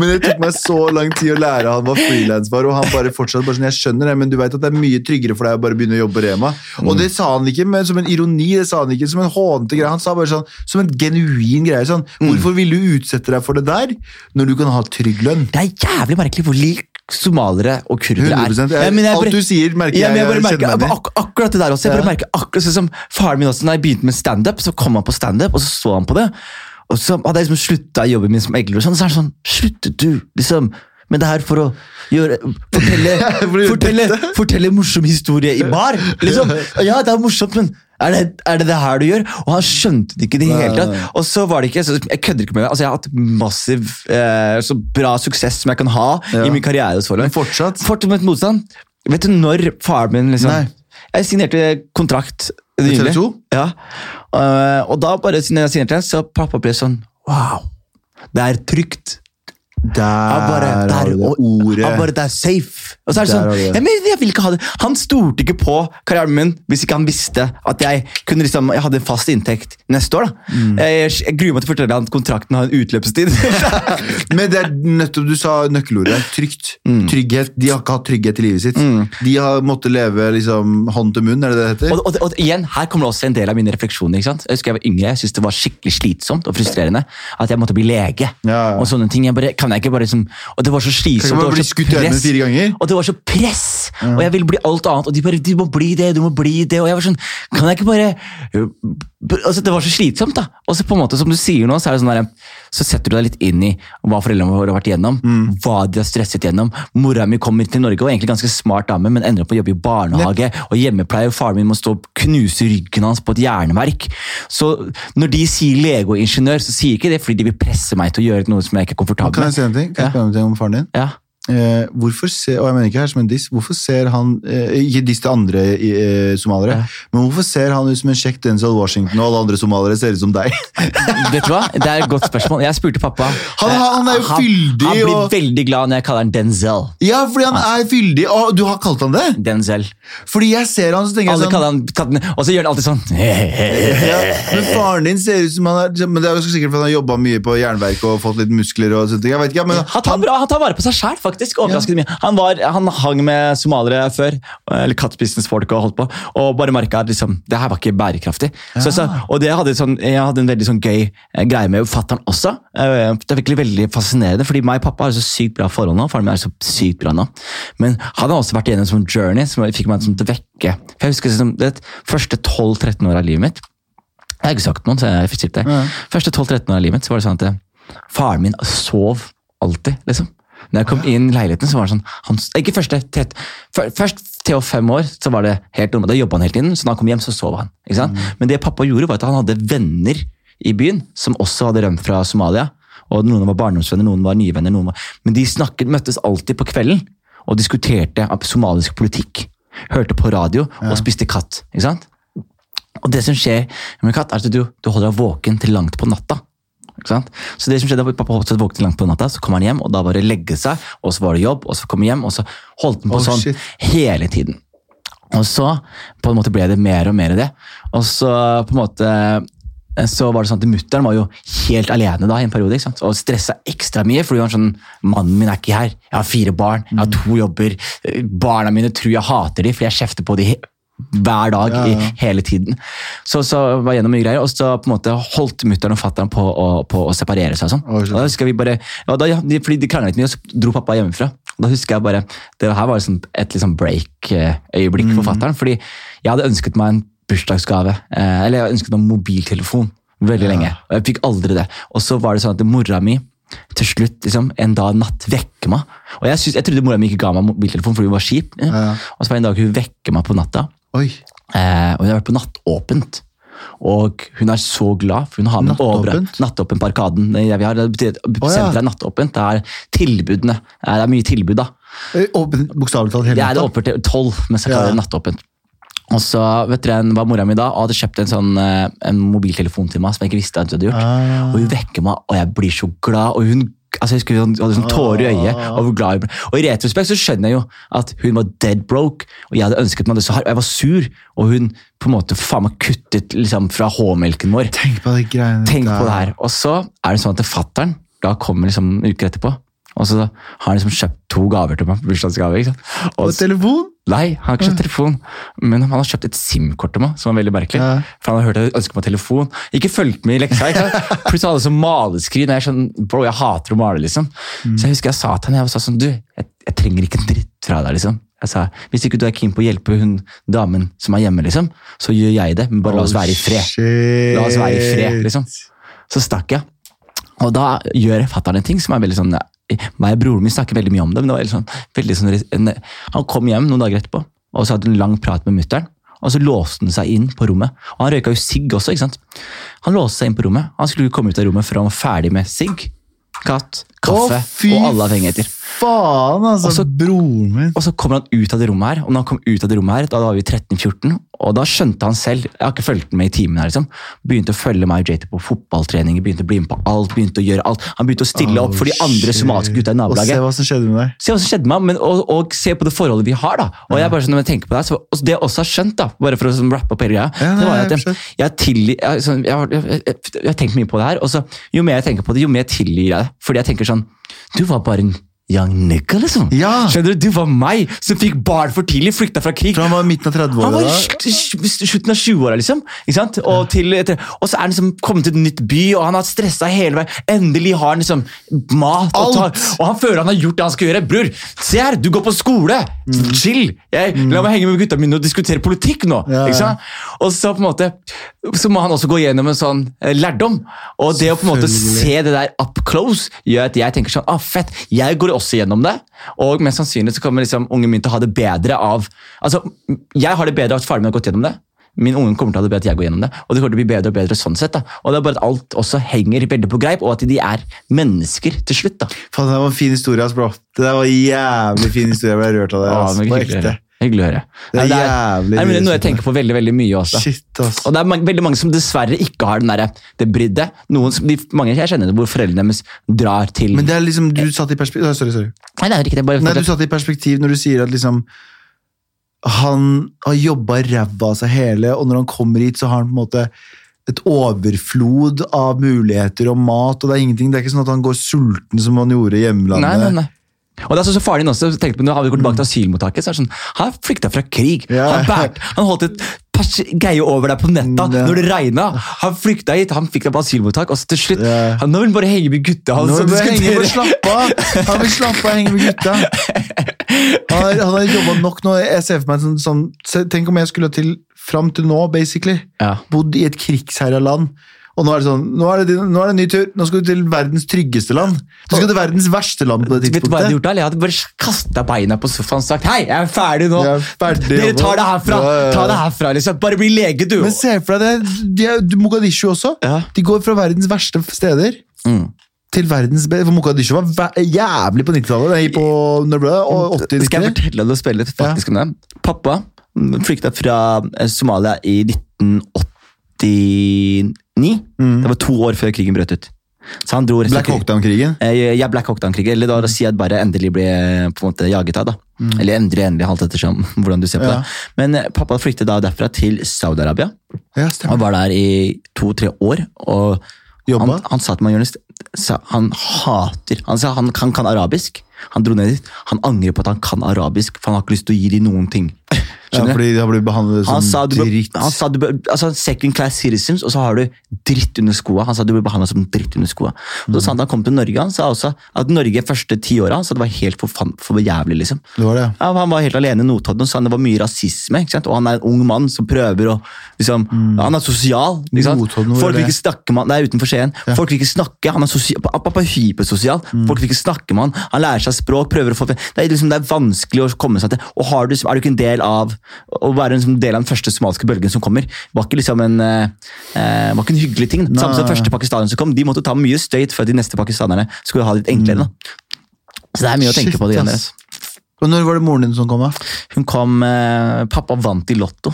Men det tok meg så lang tid å lære han hva frilans var, og han bare fortsatt bare sånn Jeg skjønner det, men du vet at det er mye tryggere for deg å bare begynne å jobbe på Rema. Og det sa han ikke men som en ironi, det sa han ikke som en hånete greie. Han sa bare sånn som en genuin greie. sånn Hvorfor vil du utsette deg for det der, når du kan ha trygg lønn? Det er jævlig merkelig hvor lik somalere og kurdere er. 100%. Ja, men jeg Alt du sier, merker ja, men jeg. jeg, jeg merker, meg ak akkurat det der også. Jeg bare Ja. merker akkurat sånn som Faren min også, når jeg begynte med standup, så kom han på standup, og så så han på det. Og så hadde jeg liksom slutta jobben min som egler, og sånn, så er det sånn Sluttet du liksom med det er her for å gjøre Fortelle, For fortelle, fortelle morsom historie i bar? Liksom. Ja, det er morsomt, men er det, er det det her du gjør? Og han skjønte det ikke i det hele tatt. Og så var det ikke, så Jeg kødder ikke med det. Altså, jeg har hatt massiv, eh, så bra suksess som jeg kan ha Ja. i min karriere. så Men fortsatt Fortsatt med motstand. Vet du når faren min liksom Nei. Jeg signerte kontrakt nylig. TV 2? Ja. Uh, og da bare jeg signerte den, så pappa ble sånn Wow! Det er trygt. Der bare, har du det ordet. Han bare, det er safe. Og så er det Der sånn, har det. ja, men jeg vil ikke ha det. Han stolte ikke på karrieren min hvis ikke han visste at jeg kunne liksom, jeg hadde fast inntekt neste år. da. Mm. Jeg, jeg gruer meg til å fortelle at kontrakten har en utløpstid. Men det er nettopp du sa nøkkelordet. Trygt. Mm. Trygghet. De har ikke hatt trygghet i livet sitt. De har måttet leve liksom hånd til munn, er det det heter? og, og, og igjen, Her kommer det også en del av mine refleksjoner. ikke sant? Jeg husker jeg var yngre, jeg syntes det var skikkelig slitsomt og frustrerende at jeg måtte bli lege. Ja, ja. Og sånne ting. Jeg bare, kan jeg ikke bare liksom, Og det var så slitsomt. Og, og det var så press. Ja. Og det var så press! Og jeg ville bli alt annet. Og de bare 'Du må bli det, du må bli det'. Og jeg var sånn Kan jeg ikke bare altså, Det var så slitsomt, da. Og så på en måte, som du sier nå, så er det sånn der, så setter du deg litt inn i hva foreldrene våre har vært igjennom. Hva de har stresset gjennom. Mora mi kommer til Norge og er egentlig ganske smart dame, men ender opp med å jobbe i barnehage og hjemmepleie. og Faren min må stå og knuse ryggen hans på et jernverk. Så når de sier lege og ingeniør, så sier ikke det fordi de vil presse meg til å gjøre noe som jeg ikke er komfortabel Kan jeg med. si en ting? Kan jeg spørre om om faren din? Ja. Eh, hvorfor ser, og jeg mener ikke her som en diss, hvorfor ser han eh, Ikke diss til andre eh, somaliere, Ja. men hvorfor ser han ut som en kjekk Denzel Washington, og alle andre somaliere ser ut som deg? Vet du hva? Det er et godt spørsmål. Jeg spurte pappa. Han- han er jo han, fyldig, Han blir og- veldig glad når jeg kaller han Denzel. Ja, fordi han er fyldig. Og du har kalt han det? Denzel. Fordi jeg ser han, så tenker jeg Alle sånn kaller han Og så gjør han alltid sånn. ja, men faren din ser ut som han er Men det er jo sikkert fordi han har jobba mye på jernverket og fått litt muskler og sånt. Jeg vet ikke, men Han tar, bra, han tar vare på seg sjæl, faktisk. Faktisk. Overraskende mye. Han, var, han hang med somaliere før, eller kattbusinessfolk og holdt på, og bare merka at liksom, det her var ikke bærekraftig. Så, så, og det hadde sånn, jeg hadde en veldig sånn gøy eh, greie med fatter'n også. Eh, Det er virkelig veldig fascinerende, fordi meg og pappa har så sykt bra forhold nå. Faren min er så sykt bra nå. Men han har også vært gjennom en sånn journey som fikk meg sånn til å vekke. For jeg husker liksom, det første 12-13 år av livet mitt Jeg har ikke sagt noen, så jeg fikk det. Ja. Første 12-13 år av livet mitt så var det sånn at faren min sov alltid, liksom. Når jeg kom inn i leiligheten, så var det sånn han, Ikke første tett, Først til og fem år så var det helt normalt. Da jobba han hele tiden, så når han kom hjem, så sov han. ikke sant? Men det pappa gjorde, var at han hadde venner i byen som også hadde rømt fra Somalia. Og Noen var barndomsvenner, noen var nye venner. Noen var... Men de snakket, møttes alltid på kvelden og diskuterte somalisk politikk. Hørte på radio og spiste katt. ikke sant? Og det som skjer med katt, er at du, du holder deg våken til langt på natta. Så det som skjedde, Pappa våken langt på natta, så kom han hjem, og da var det legge seg, og så var det jobb, og så kom han hjem, og så holdt han på Oh, sånn shit. hele tiden. Og så på en måte ble det mer og mer av det. Og så på en måte så var det sånn at Mutter'n var jo helt alene da i en periode og stressa ekstra mye. fordi var sånn, Mannen min er ikke her, jeg har fire barn, jeg har to jobber. Barna mine tror jeg hater dem, for jeg kjefter på dem hver dag Ja, ja. i hele tiden. Så, så var gjennom mye greier, og så på en måte holdt mutter'n og fatter'n på, på å separere seg. og sånn. Skjønner. Og da husker vi bare, ja, da, ja, de, fordi de kranglet mye, og så dro pappa hjemmefra. Og da husker jeg bare, Det her var liksom et liksom break-øyeblikk Mm. for fatter'n. fordi jeg hadde ønsket meg en bursdagsgave, eh, eller jeg hadde ønsket meg en mobiltelefon veldig lenge. Og jeg fikk aldri det. Og så var det sånn at mora mi til slutt liksom, en dag natt vekker meg. Og jeg, synes, jeg trodde mora mi ikke ga meg mobiltelefon fordi hun var kjip. Ja. Ja. Og så var det en dag hun vekker meg på natta. Oi. Eh, og hun har vært på nattåpent. Og hun er så glad, for hun har med Nattåpent? Nattåpent på Arkaden. Det vi har, det betyr at ja. er nattåpent. Det er tilbudene. Det er mye tilbud, da. Eh, Åpen, bokstavelig talt hele Det er det natta. åpent til tolv, men så kaller Ja. det nattåpent. Og så vet dere, var mora mi da, og hadde kjøpt en sånn eh, en mobiltelefon til meg som jeg ikke visste at hun hadde gjort. Ah. Og hun vekker meg, og jeg blir så glad. og hun altså jeg husker Hun hadde sånn tårer i øyet. Ah. Og hvor glad ble. Og I retrospekt så skjønner jeg jo at hun var dead broke, og jeg hadde ønsket meg det så hardt. og Jeg var sur, og hun på en måte faen meg kuttet liksom fra H-melken vår. Tenk på de greiene Tenk der. på det her. Og så er det sånn at fattern da kommer liksom uker etterpå, og så har han liksom kjøpt to gaver til meg. bursdagsgave, ikke sant? Og telefon? Nei, han har ikke kjøpt telefon, men han har kjøpt et SIM-kort til meg, som var veldig merkelig. Ja. For han har hørt at jeg ønsker meg telefon. Ikke fulgt med i leksa. ikke sant? Plutselig hadde sånn maleskrin. Jeg er sånn, bro, jeg hater å male, liksom. Så jeg husker jeg sa til han, jeg sa sånn, du, jeg, jeg trenger ikke en dritt fra deg, liksom. Jeg sa, Hvis ikke du er keen på å hjelpe hun damen som er hjemme, liksom, så gjør jeg det. Men bare la oss være i fred. Shit. La oss være i fred, liksom. Så stakk jeg. Og da gjør fatter'n en ting som er veldig sånn Meg og broren min snakker veldig mye om det, men det var sånn, veldig sånn en, Han kom hjem noen dager etterpå og så hadde en lang prat med mutter'n. Og så låste han seg inn på rommet. Og han røyka jo sigg også. ikke sant? Han låste seg inn på rommet. Han skulle komme ut av rommet før han var ferdig med sigg, katt, kaffe Å, og alle avhengigheter. Faen, altså. Og så- broren min. Og så kommer han ut av det rommet her, og når han kom ut av det rommet her, da var vi 13-14, og da skjønte han selv, jeg har ikke fulgt med i timen her liksom, begynte å følge meg og JT på fotballtreninger, begynte å bli med på alt, begynte å gjøre alt. Han begynte å stille opp for de andre shit. somaliske gutta i Og se hva som skjedde med deg. Se hva som skjedde med meg, men, og, og se på det forholdet vi har da. Og jeg bare sånn, når jeg tenker på det så og det jeg også har skjønt da, bare for å sånn, rappe opp hele greia, Ja, det var at jeg, jeg jeg, tilgi, jeg, sånn, jeg har tenkt mye på det her, og så jo mer jeg tenker på det, jo mer tilgir jeg det. Fordi jeg tenker sånn, du var bare en young nigga liksom. Ja. Skjønner du, du var meg som fikk barn for tidlig, flykta fra krig. For han var midten av Han 30-åra var i da. sl- sl- slutten av 20-åra, liksom. Ikke sant? Og, til, og så er han liksom kommet til et nytt by, og han har stressa hele veien. Endelig har han liksom mat. Og, ta, og han føler han har gjort det han skal gjøre. Bror, se her, du går på skole! Chill! Jeg, La meg henge med gutta mine og diskutere politikk nå. Ja, Ikke sant? Og så på en måte Så må han også gå gjennom en sånn eh, lærdom. Og det å på en måte se det der up close gjør at jeg tenker sånn ah, fett, jeg går også gjennom det. Og mest sannsynlig så kommer liksom ungen min til å ha det bedre av Altså, Jeg har det bedre av at faren min har gått gjennom det. Min unge kommer til å ha det bedre at jeg går gjennom det. Og det kommer til å bli bedre og bedre sånn sett. da. Og det er bare at alt også henger veldig på greip, og at de er mennesker til slutt. da. Faen, det var en fin historie, ass, bro. Det var en jævlig fin historie. Jeg ble rørt av det. Ass. ja, På ekte. Hyggelig å høre. Det er Nei, jævlig Nei, men det er noe jeg tenker på veldig veldig mye også. Shit, ass. Og det er mange, veldig mange som dessverre ikke har den der, det bryddet. Noen som, de, mange jeg kjenner det hvor foreldrene deres drar til Men det er liksom, du satt i perspektiv Sorry, sorry. Nei, det er ikke det. Bare, Nei, du satt i perspektiv når du sier at liksom Han har jobba ræva av seg hele, og når han kommer hit, så har han på en måte et overflod av muligheter og mat, og det er ingenting. Det er ikke sånn at han går sulten som han gjorde i hjemlandet. nei, nei, nei. Og det er så, så faren din også tenkte på, når vi går tilbake til asylmottaket, så er det sånn, han flykta fra krig. Ja. Han, bært, han holdt et greie over deg på netta Ja. når det regna. Han flykta hit, han fikk deg på asylmottak, og så til slutt Ja. han, Nå vil han bare henge med gutta. Han, Nå vil henge med slappe av! Han vil slappe av og henge med gutta. Han har, han har jobba nok nå. Jeg ser for meg sånn, sånn Tenk om jeg skulle til fram til nå, basically. Ja. Bodd i et krigsherja land. Og nå er det sånn, nå er det, nå er det en ny tur. Nå skal du til verdens tryggeste land. Du skal til verdens verste land på det tidspunktet. Vet du hva jeg hadde gjort da? Jeg hadde bare kastet beina på sofaen og sagt Hei, jeg er ferdig nå! Er ferdig Dere tar det herfra! Ja, ja, ja. Ta det herfra, liksom. Bare bli lege, du! Men se for deg det. De er, Mogadishu også. Ja. De går fra verdens verste steder. Mm. Til verdens beste. Mogadishu var jævlig på 90-tallet. Nei, På når ble? Og 80 Skal jeg fortelle deg å spille faktisk om det? Pappa flykta fra eh, Somalia i 1989. Det var to år før krigen brøt ut. Så han dro Black Hawk Down-krigen. Eh, Ja, Black Hawk Down-krigen. Eller da da sier jeg bare endelig ble på en måte jaget av. da. Eller endelig, endelig, halvt ettersom hvordan du ser på Ja. det. Men eh, pappa flyktet da derfra til Saudi-Arabia. Ja, Han var der i to-tre år. og Jobba? han, han sa til meg, Jonas, sa- han hater Han sa han kan, kan arabisk. Han dro ned dit. Han angrer på at han kan arabisk, for han har ikke lyst til å gi dem noen ting. Ja, fordi de har blitt behandlet Han sa, som du dritt. han sa du altså second class citizens, og så har du dritt under skoa. Han sa du blir behandla som dritt under skoa. Mm. så sa han da han kom til Norge. Han sa også at Norge første ti åra det var helt for, for jævlig. liksom. Det var det. Ja, han var helt alene i Notodden og sa det var mye rasisme. ikke sant? Og han er en ung mann som prøver å liksom, Han er sosial. ikke sant? Notodden, Folk vil ikke snakke med han, Det er utenfor Skien. Folk vil ikke snakke. Han er sosia- pappa er hypersosial. Folk vil ikke snakke med han. Han lærer seg språk. prøver å få... Det er, liksom, det er vanskelig å komme seg til. Og har du, er du ikke en del av å være en sånn del av den første somaliske bølgen som kommer, var ikke liksom en, eh, eh, var ikke en hyggelig ting. Samme som første pakistanerne som kom. De måtte ta mye støyt for at de neste pakistanerne skulle ha det litt enklere. da. Så det er mye å tenke Shit, på. de greiene Og når var det moren din som kom? da? Hun kom eh, Pappa vant i Lotto.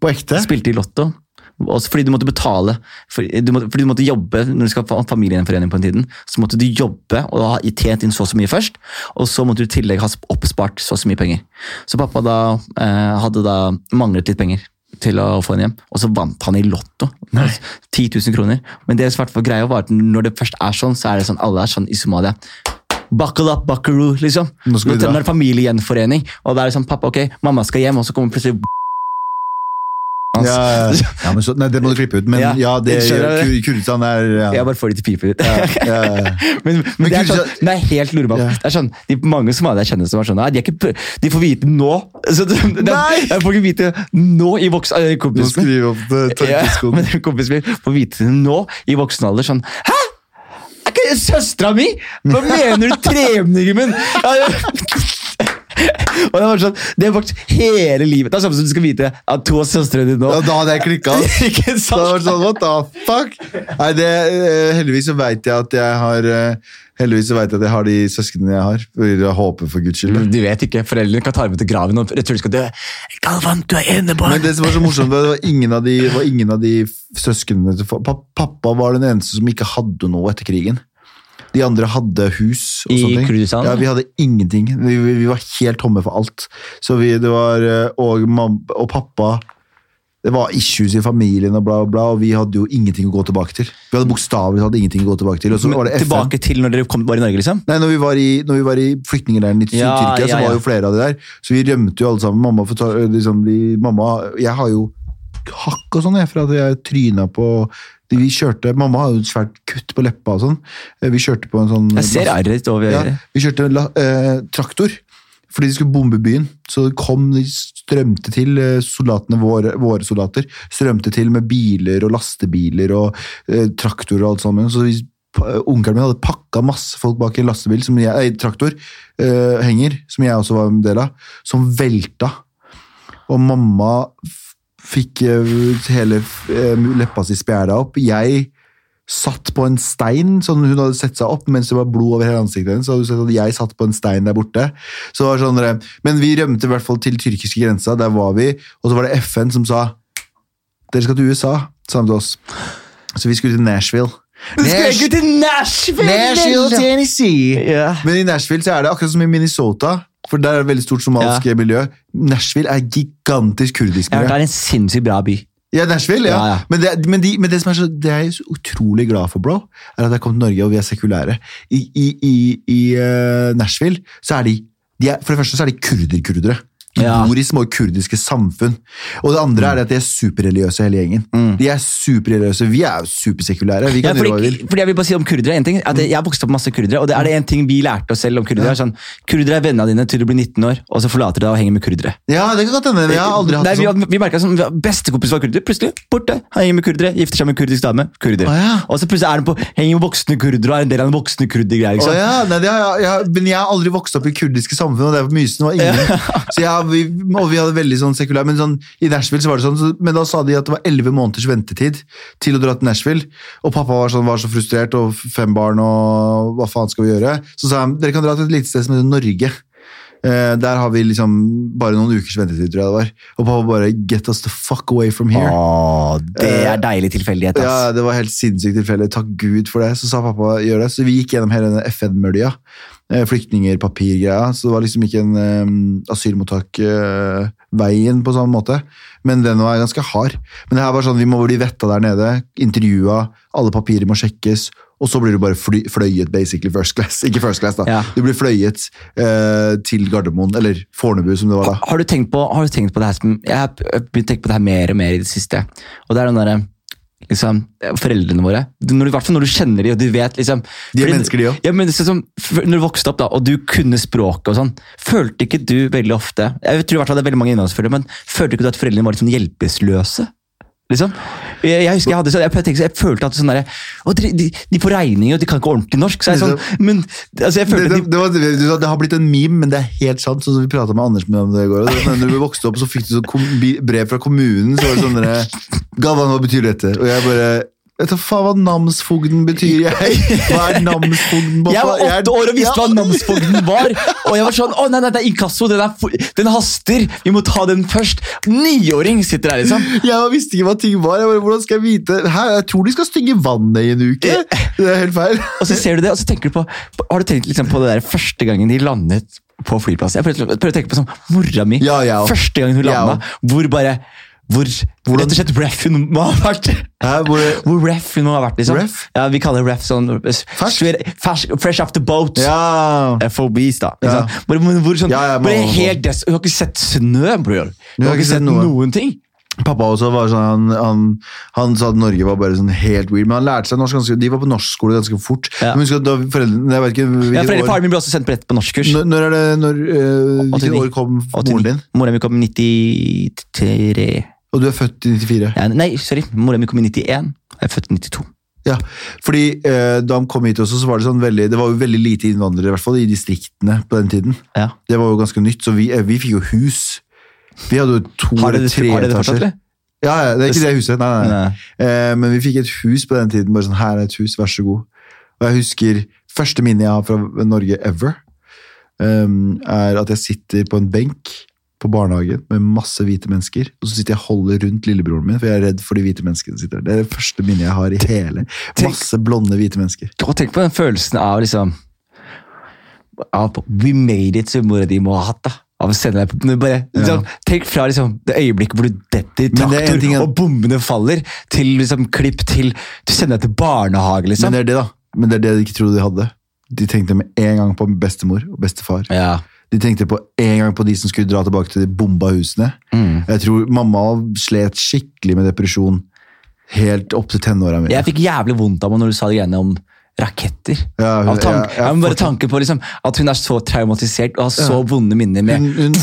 På ekte? Spilte i Lotto. Også fordi du måtte betale. Fordi du måtte, fordi du måtte jobbe når du skal ha familiegjenforening på den tiden. Så måtte du jobbe og ha tjent inn så og så mye først, og så måtte du i tillegg ha oppspart så og så mye penger. Så pappa da eh, hadde da manglet litt penger til å få henne hjem, og så vant han i Lotto. 10 000 kroner. Men det som var greia var at når det først er sånn, så er det sånn alle er sånn i Somalia. Buckle up, buckaroo, liksom. Nå skal vi Nå dra. er det familiegjenforening, og da er det sånn pappa, ok, mamma skal hjem, og så kommer plutselig Ja, ja, ja. men så, nei, det må du klippe ut. Men Ja, ja, det, gjør Kurdistan er ja. Jeg bare får litt til å pipe ut. Men, men, Men det er sånn, det er helt normalt. Ja. Det er sånn, de, mange som jeg kjenner som er sånn, de, er ikke, de får vite nå. Så de, de, Nei! de får ikke vite nå i voksen alder. Må kompisen min. Ja, men kompisen min får vite det nå i voksen alder. Sånn Hæ?! Er ikke søstera mi?! Hva mener du, tremenningen min?! Og det var sånn, det er faktisk hele livet. Det er samme som du skal vite at to av søstrene dine nå Ja, da hadde jeg klikka. Det var sånn, what the fuck? Nei, det, eh, heldigvis så veit jeg at jeg har eh, Heldigvis så vet jeg at jeg har de søsknene jeg har. Jeg håper for guds skyld. De vet ikke, Foreldrene kan ta dem med til graven og jeg tror de skal dø. Galvan, du er enebarn! Men det som var så morsomt, det var ingen av de, var ingen av de søsknene Pappa var den eneste som ikke hadde noe etter krigen. De andre hadde hus. og I sånne ting. Ja, Vi hadde ingenting. Vi, vi, vi var helt tomme for alt. Så vi, det var, eh, og, og pappa Det var issues i familien, og bla, bla, og vi hadde jo ingenting å gå tilbake til. Vi hadde bokstavelig talt ingenting å gå tilbake til. Så tilbake til når dere kom, var i Norge, liksom? Nei, når vi var i, når vi var i flyktningleiren i Ja, Tyrkia, så ja, var jo flere av de der. Så vi rømte jo alle sammen. Mamma, liksom, mamma Jeg har jo hakk og sånn, jeg, for at jeg tryna på Vi kjørte Mamma hadde et svært kutt på leppa og sånn. Eh, Vi kjørte på en sånn Jeg ser arret over ja. Vi kjørte la, eh, traktor. Fordi de skulle bombe byen. Så det kom, de strømte til, eh, soldatene våre, våre soldater. Strømte til med biler og lastebiler og eh, traktorer og alt sammen. Så vi, onkelen min hadde pakka masse folk bak en lastebil, som jeg, eh, traktor, eh, henger, som jeg også var en del av, som velta. Og mamma fikk eh, hele eh, leppa si spjæla opp. Jeg satt på en stein, sånn hun hadde sett seg opp mens det var blod over hele ansiktet hennes. Så hadde sett at jeg satt på en stein der borte. Så det var sånn, men vi rømte i hvert fall til tyrkiske grensa, der var vi. Og så var det FN som sa dere skal til USA, sammen med oss. Så vi skulle til Nashville. Du skulle ikke til Nashville! Nashville, Tennessee! Yeah. Men i Nashville så er det akkurat som i Minnesota, for der er det veldig stort somalisk Ja. miljø. Nashville er gigantisk kurdisk miljø. Ja, det er en sinnssykt bra by. Ja, Nashville, ja. Ja, ja. Men, det, men, de, men det som er så, det er jeg så utrolig glad for, bro, er at jeg kom til Norge, og vi er sekulære. I, i, i, i uh, Nashville så er de, de er, For det første så er de kurder-kurdere. De Ja. bor i små kurdiske samfunn. Og det andre er at de er superreligiøse, hele gjengen. De er superreligiøse. Vi er jo supersekulære. Vi Ja, kan gjøre hva vi fordi, vil. fordi jeg vil bare si om kurdere en ting, at Jeg har vokst opp med masse kurdere, og det er det en ting vi lærte oss selv om kurdere. er Sånn, kurdere er vennene dine til du blir 19 år, og så forlater du deg og henger med kurdere. Ja, det kan godt hende. Vi har aldri hatt Nei, vi, sånn. Vi, vi sånn, Bestekompis var kurder, plutselig borte. Han henger med kurdere, gifter seg med kurdisk dame. kurder. Ah, ja. Og så plutselig er han på, henger med voksne kurdere og er en del av den voksne kurdergreia. Liksom. Ah, ja, nei, det har jeg, jeg, men jeg har aldri vokst opp i kurdiske samfunn, og det var Mysen var ingen. Så jeg, vi, og vi hadde veldig sånn sekulær, men sånn, i Nashville så var det sånn, så, men da sa de at det var 11 måneders ventetid til å dra til Nashville, og pappa var, sånn, var så frustrert, og fem barn, og hva faen skal vi gjøre? Så sa han, dere kan dra til et lite sted som heter Norge. Eh, der har vi liksom bare noen ukers ventetid, tror jeg det var. Og pappa bare, get us the fuck away from here. Åh, det er deilig tilfeldighet. ass. Ja, det var helt sinnssykt tilfeldig. Takk Gud for det. Så sa pappa gjør det. Så vi gikk gjennom hele denne FN-mølja. Eh, Flyktninger, papirgreia. Så det var liksom ikke en eh, asylmottak-veien på samme måte. Men den var ganske hard. Men det her var sånn, vi må bli vetta der nede. Intervjua. Alle papirer må sjekkes. Og så blir du bare fly, fløyet, basically first class. Ikke first class, da. Ja. Du blir fløyet uh, til Gardermoen, eller Fornebu, som det var da. Har du tenkt på, har du tenkt på det her som Jeg har begynt å tenke på det her mer og mer i det siste. Og det er den derre liksom, Foreldrene våre. Når, du- I hvert fall når du kjenner dem og du vet liksom De er mennesker, de òg. Ja, men f- Når du vokste opp, da, og du kunne språket og sånn, følte ikke du veldig ofte Jeg tror i hvert fall det er veldig mange innholdsfølgere, men følte ikke du at foreldrene var litt sånn hjelpeløse? Liksom. Jeg, jeg husker jeg hadde sånn, jeg, tenkte, jeg følte at sånn derre «Å, de, de, de får regninger, og de kan ikke ordentlig norsk. Så jeg sånn, men altså, jeg følte det, det, det, var, det har blitt en meme, men det er helt sant. Sånn som vi prata med Anders med om det i går. og Når du vokste opp, så fikk du sånn brev fra kommunen. Så var det sånn der, Galvan, hva betyr dette? Og jeg bare Vet du faen hva namsfogden betyr, jeg? Hva er namsfogden? jeg var åtte år og visste hva namsfogden var! Og jeg var sånn Å, nei, nei, det er inkasso! Den, er den haster! Vi må ta den først! Niåring sitter der, liksom. Jeg visste ikke hva ting var. Jeg bare, hvordan skal jeg vite? Hæ, jeg tror de skal stygge vannet i en uke. Det er helt feil. Og så ser du det, og så tenker du på Har du tenkt liksom på det der første gangen de landet på flyplassen? Jeg prøver, prøver å tenke på sånn Mora mi. Ja, ja. første gangen hun landa, hvor bare hvor Hvordan- rett og slett ref hun må ha vært. Hæ, hvor, Hvor hun må ha vært, liksom. Ref? Ja, Vi kaller ref sånn Fersk? fersk, Fresh off the boat. ja. FOBs, da. Ja. Ikke sant? Hvor, hvor, hvor sånn, Ja, bare helt des Du har ikke sett snø, bror. Du har ikke sett noe. noen ting. Pappa også var sånn, han, han, han sa at Norge var bare sånn helt weird, men han lærte seg norsk ganske, de var på norskskole ganske fort. Ja. Men husk at da foreldrene, jeg vet ikke Ja, foreldre, Faren min ble også sendt på rett på norskkurs. når, når er det, når, øh, hvilket år kom moren din? Moren min kom i 93 Og du er født i 94. ja, Nei, sorry. Mora mi kom i 91. Jeg er født i 92. Ja, fordi eh, da han kom hit også, så var det sånn veldig, det var jo veldig lite innvandrere, i hvert fall i distriktene på den tiden. Ja. Det var jo ganske nytt, så vi, eh, vi fikk jo hus. Vi hadde jo to Har eller tre har det fortsatt, etasjer. Ja, ja, det er ikke det huset, nei. nei. Nei. Eh, men vi fikk et hus på den tiden, bare sånn, her er et hus, vær så god. Og jeg husker, første minnet jeg har fra Norge ever, um, er at jeg sitter på en benk på barnehagen med masse hvite mennesker, og så sitter jeg og holder rundt lillebroren min, for jeg er redd for de hvite menneskene som sitter der. Det er det første minnet jeg har i hele. Masse blonde hvite mennesker. Og tenk på den følelsen av liksom av, We made it, som mora di da av å sende deg bare, liksom, Tenk fra liksom, det øyeblikket hvor du detter i traktor, at- og bombene faller, til liksom, klipp til Du sender deg til barnehage, liksom. Men det er det, da. Men det er det de ikke trodde de hadde. De tenkte med en gang på bestemor og bestefar. ja. De tenkte på en gang på de som skulle dra tilbake til de bomba husene. Mm. Jeg tror mamma slet skikkelig med depresjon helt opp til tenåra mine. Jeg fikk jævlig vondt av meg når du sa de greiene om raketter. Ja, hun- tank, ja, ja, bare tanken på liksom, at hun er så traumatisert og har så vonde minner med Hun, hun,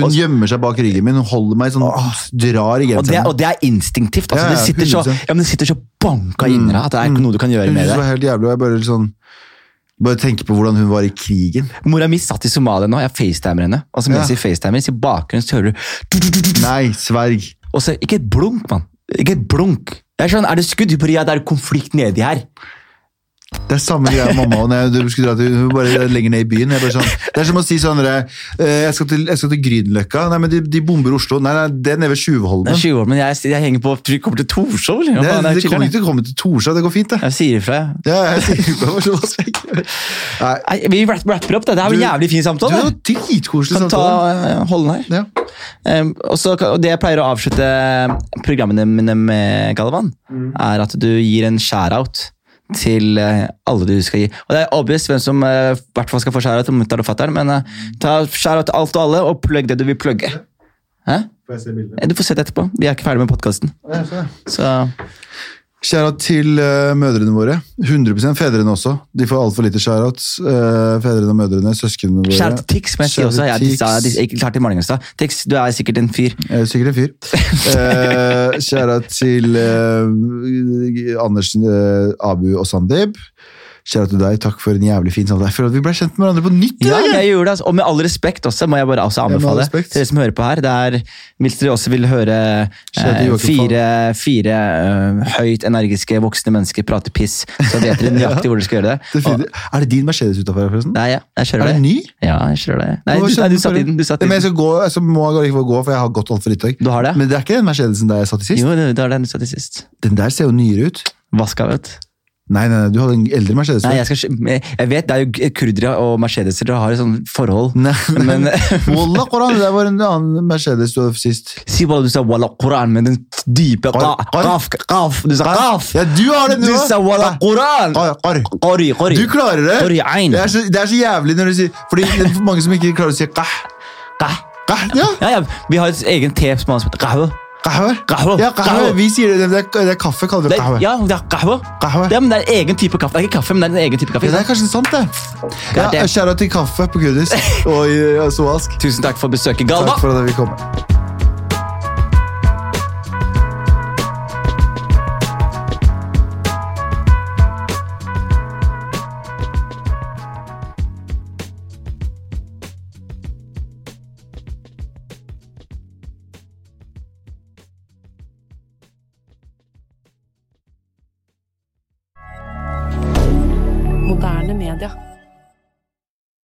hun gjemmer seg bak ryggen min, hun holder meg sånn, drar i og det, genseren. og det er instinktivt. Altså, det, sitter så, 100%. ja, men det sitter så banka inni deg at det er ikke noe du kan gjøre med det det. var helt jævlig, og jeg bare sånn bare tenke på hvordan hun var i krigen. Mora mi satt i Somalia nå, jeg facetimer henne. Og så mens Ja. jeg facetimer, så i bakgrunnen så hører du Nei, sverg. Og så, ikke et blunk, mann. Ikke et blunk. Jeg er sånn, Er det skudd? på bare, ja, det er konflikt nedi her. Det er samme greia med mamma. Når jeg, du skulle dra til, hun bare lenger ned i byen. Sånn, det er som å si sånn eh, jeg, skal til, jeg skal til Grünerløkka. Nei, men de, de bomber Oslo. Nei, nei, det er nede ved Tjuvholmen. er 20 år, men jeg, jeg henger på Du kommer til Torshov, eller? Hva Det, det, er kommer ikke til å komme til Torshov. Det går fint, det. Jeg sier ifra, jeg. Ja, jeg sier gjøre? Nei, Nei, Vi rapper opp, det. Det er en jævlig fin samtale. du det har dritkoselig Kan ta samtale. eh, den her. Ja. Um, også, og det jeg pleier å avslutte programmene mine med, Galvan, Mm. er at du gir en shout-out til eh, alle du skal gi. Og det er obvious hvem som eh, i hvert fall skal få skjæra til mutter'n og fatter'n, men eh, ta shout-out til alt og alle, og plugg det du vil plugge. Hæ? Får jeg se bildet? Du får se det etterpå. Vi er ikke ferdig med podkasten. Så Kjære til uh, mødrene våre. 100% fedrene også. De får altfor lite shout-out. uh, fedrene og mødrene, søsknene våre. til Tix, må jeg si også. Jeg, til jeg, jeg, Tix. jeg, klart til Malingsstad. Tix, du er sikkert en fyr. Jeg er sikkert en fyr. Uh, Kjære til uh, Anders, eh, Abu og Sandeep. Kjære til deg, takk for en jævlig fin samtale. Jeg føler at vi ble kjent med hverandre på nytt. Ja, jeg. gjorde det, altså. Og med all respekt også, må jeg bare også anbefale ja, til dere som hører på her. Det er, hvis dere også vil høre eh, fire, fire uh, høyt energiske voksne mennesker prate piss, så vet dere nøyaktig hvor dere skal gjøre det. Og, Er det din Mercedes utafor forresten? nei, ja, jeg Er kjører den det. ny? Ja, jeg kjører det. Nei, du, nei, du satt i den. Du, satt i Men jeg skal gå, så må jeg ikke gå, for jeg har gått altfor lite. du har det? Men det er ikke den Mercedesen der jeg satt i sist. Jo, det er den du satt i sist. Den der ser jo nyere ut. Vaska, vet du. Nei, nei, nei, du hadde en eldre Mercedes. Nei, jeg, skal, jeg vet det er jo kurdere og mercedeser, har et sånt forhold. Nei, Men Wallah, Koran, det var en annen Mercedes du hadde sist. si bare du sa walla Koran med den dype qaf, qaf. Du sa qaf! Ja, du har det nå! Du sa walla Koran! Qari, qari. Du klarer det! Qari ein. Det er, så, det er så jævlig når du sier Fordi det er mange som ikke klarer å si qah. Qah. Qah, ja. Ja, ja, vi har et egen te som heter qahwe. Ja. Qahwe. Vi sier det, det, er, det er kaffe, kaller vi Det, ja, det er kahve. kahve. Ja, men det er en egen type kaffe. Det er ikke kaffe, men det er en egen type kaffe. Ja, det er kanskje sant, det. Ja, Kjære til kaffe på Gudis og i og soalsk. Tusen takk for besøket, Galva. Takk for at vi kom.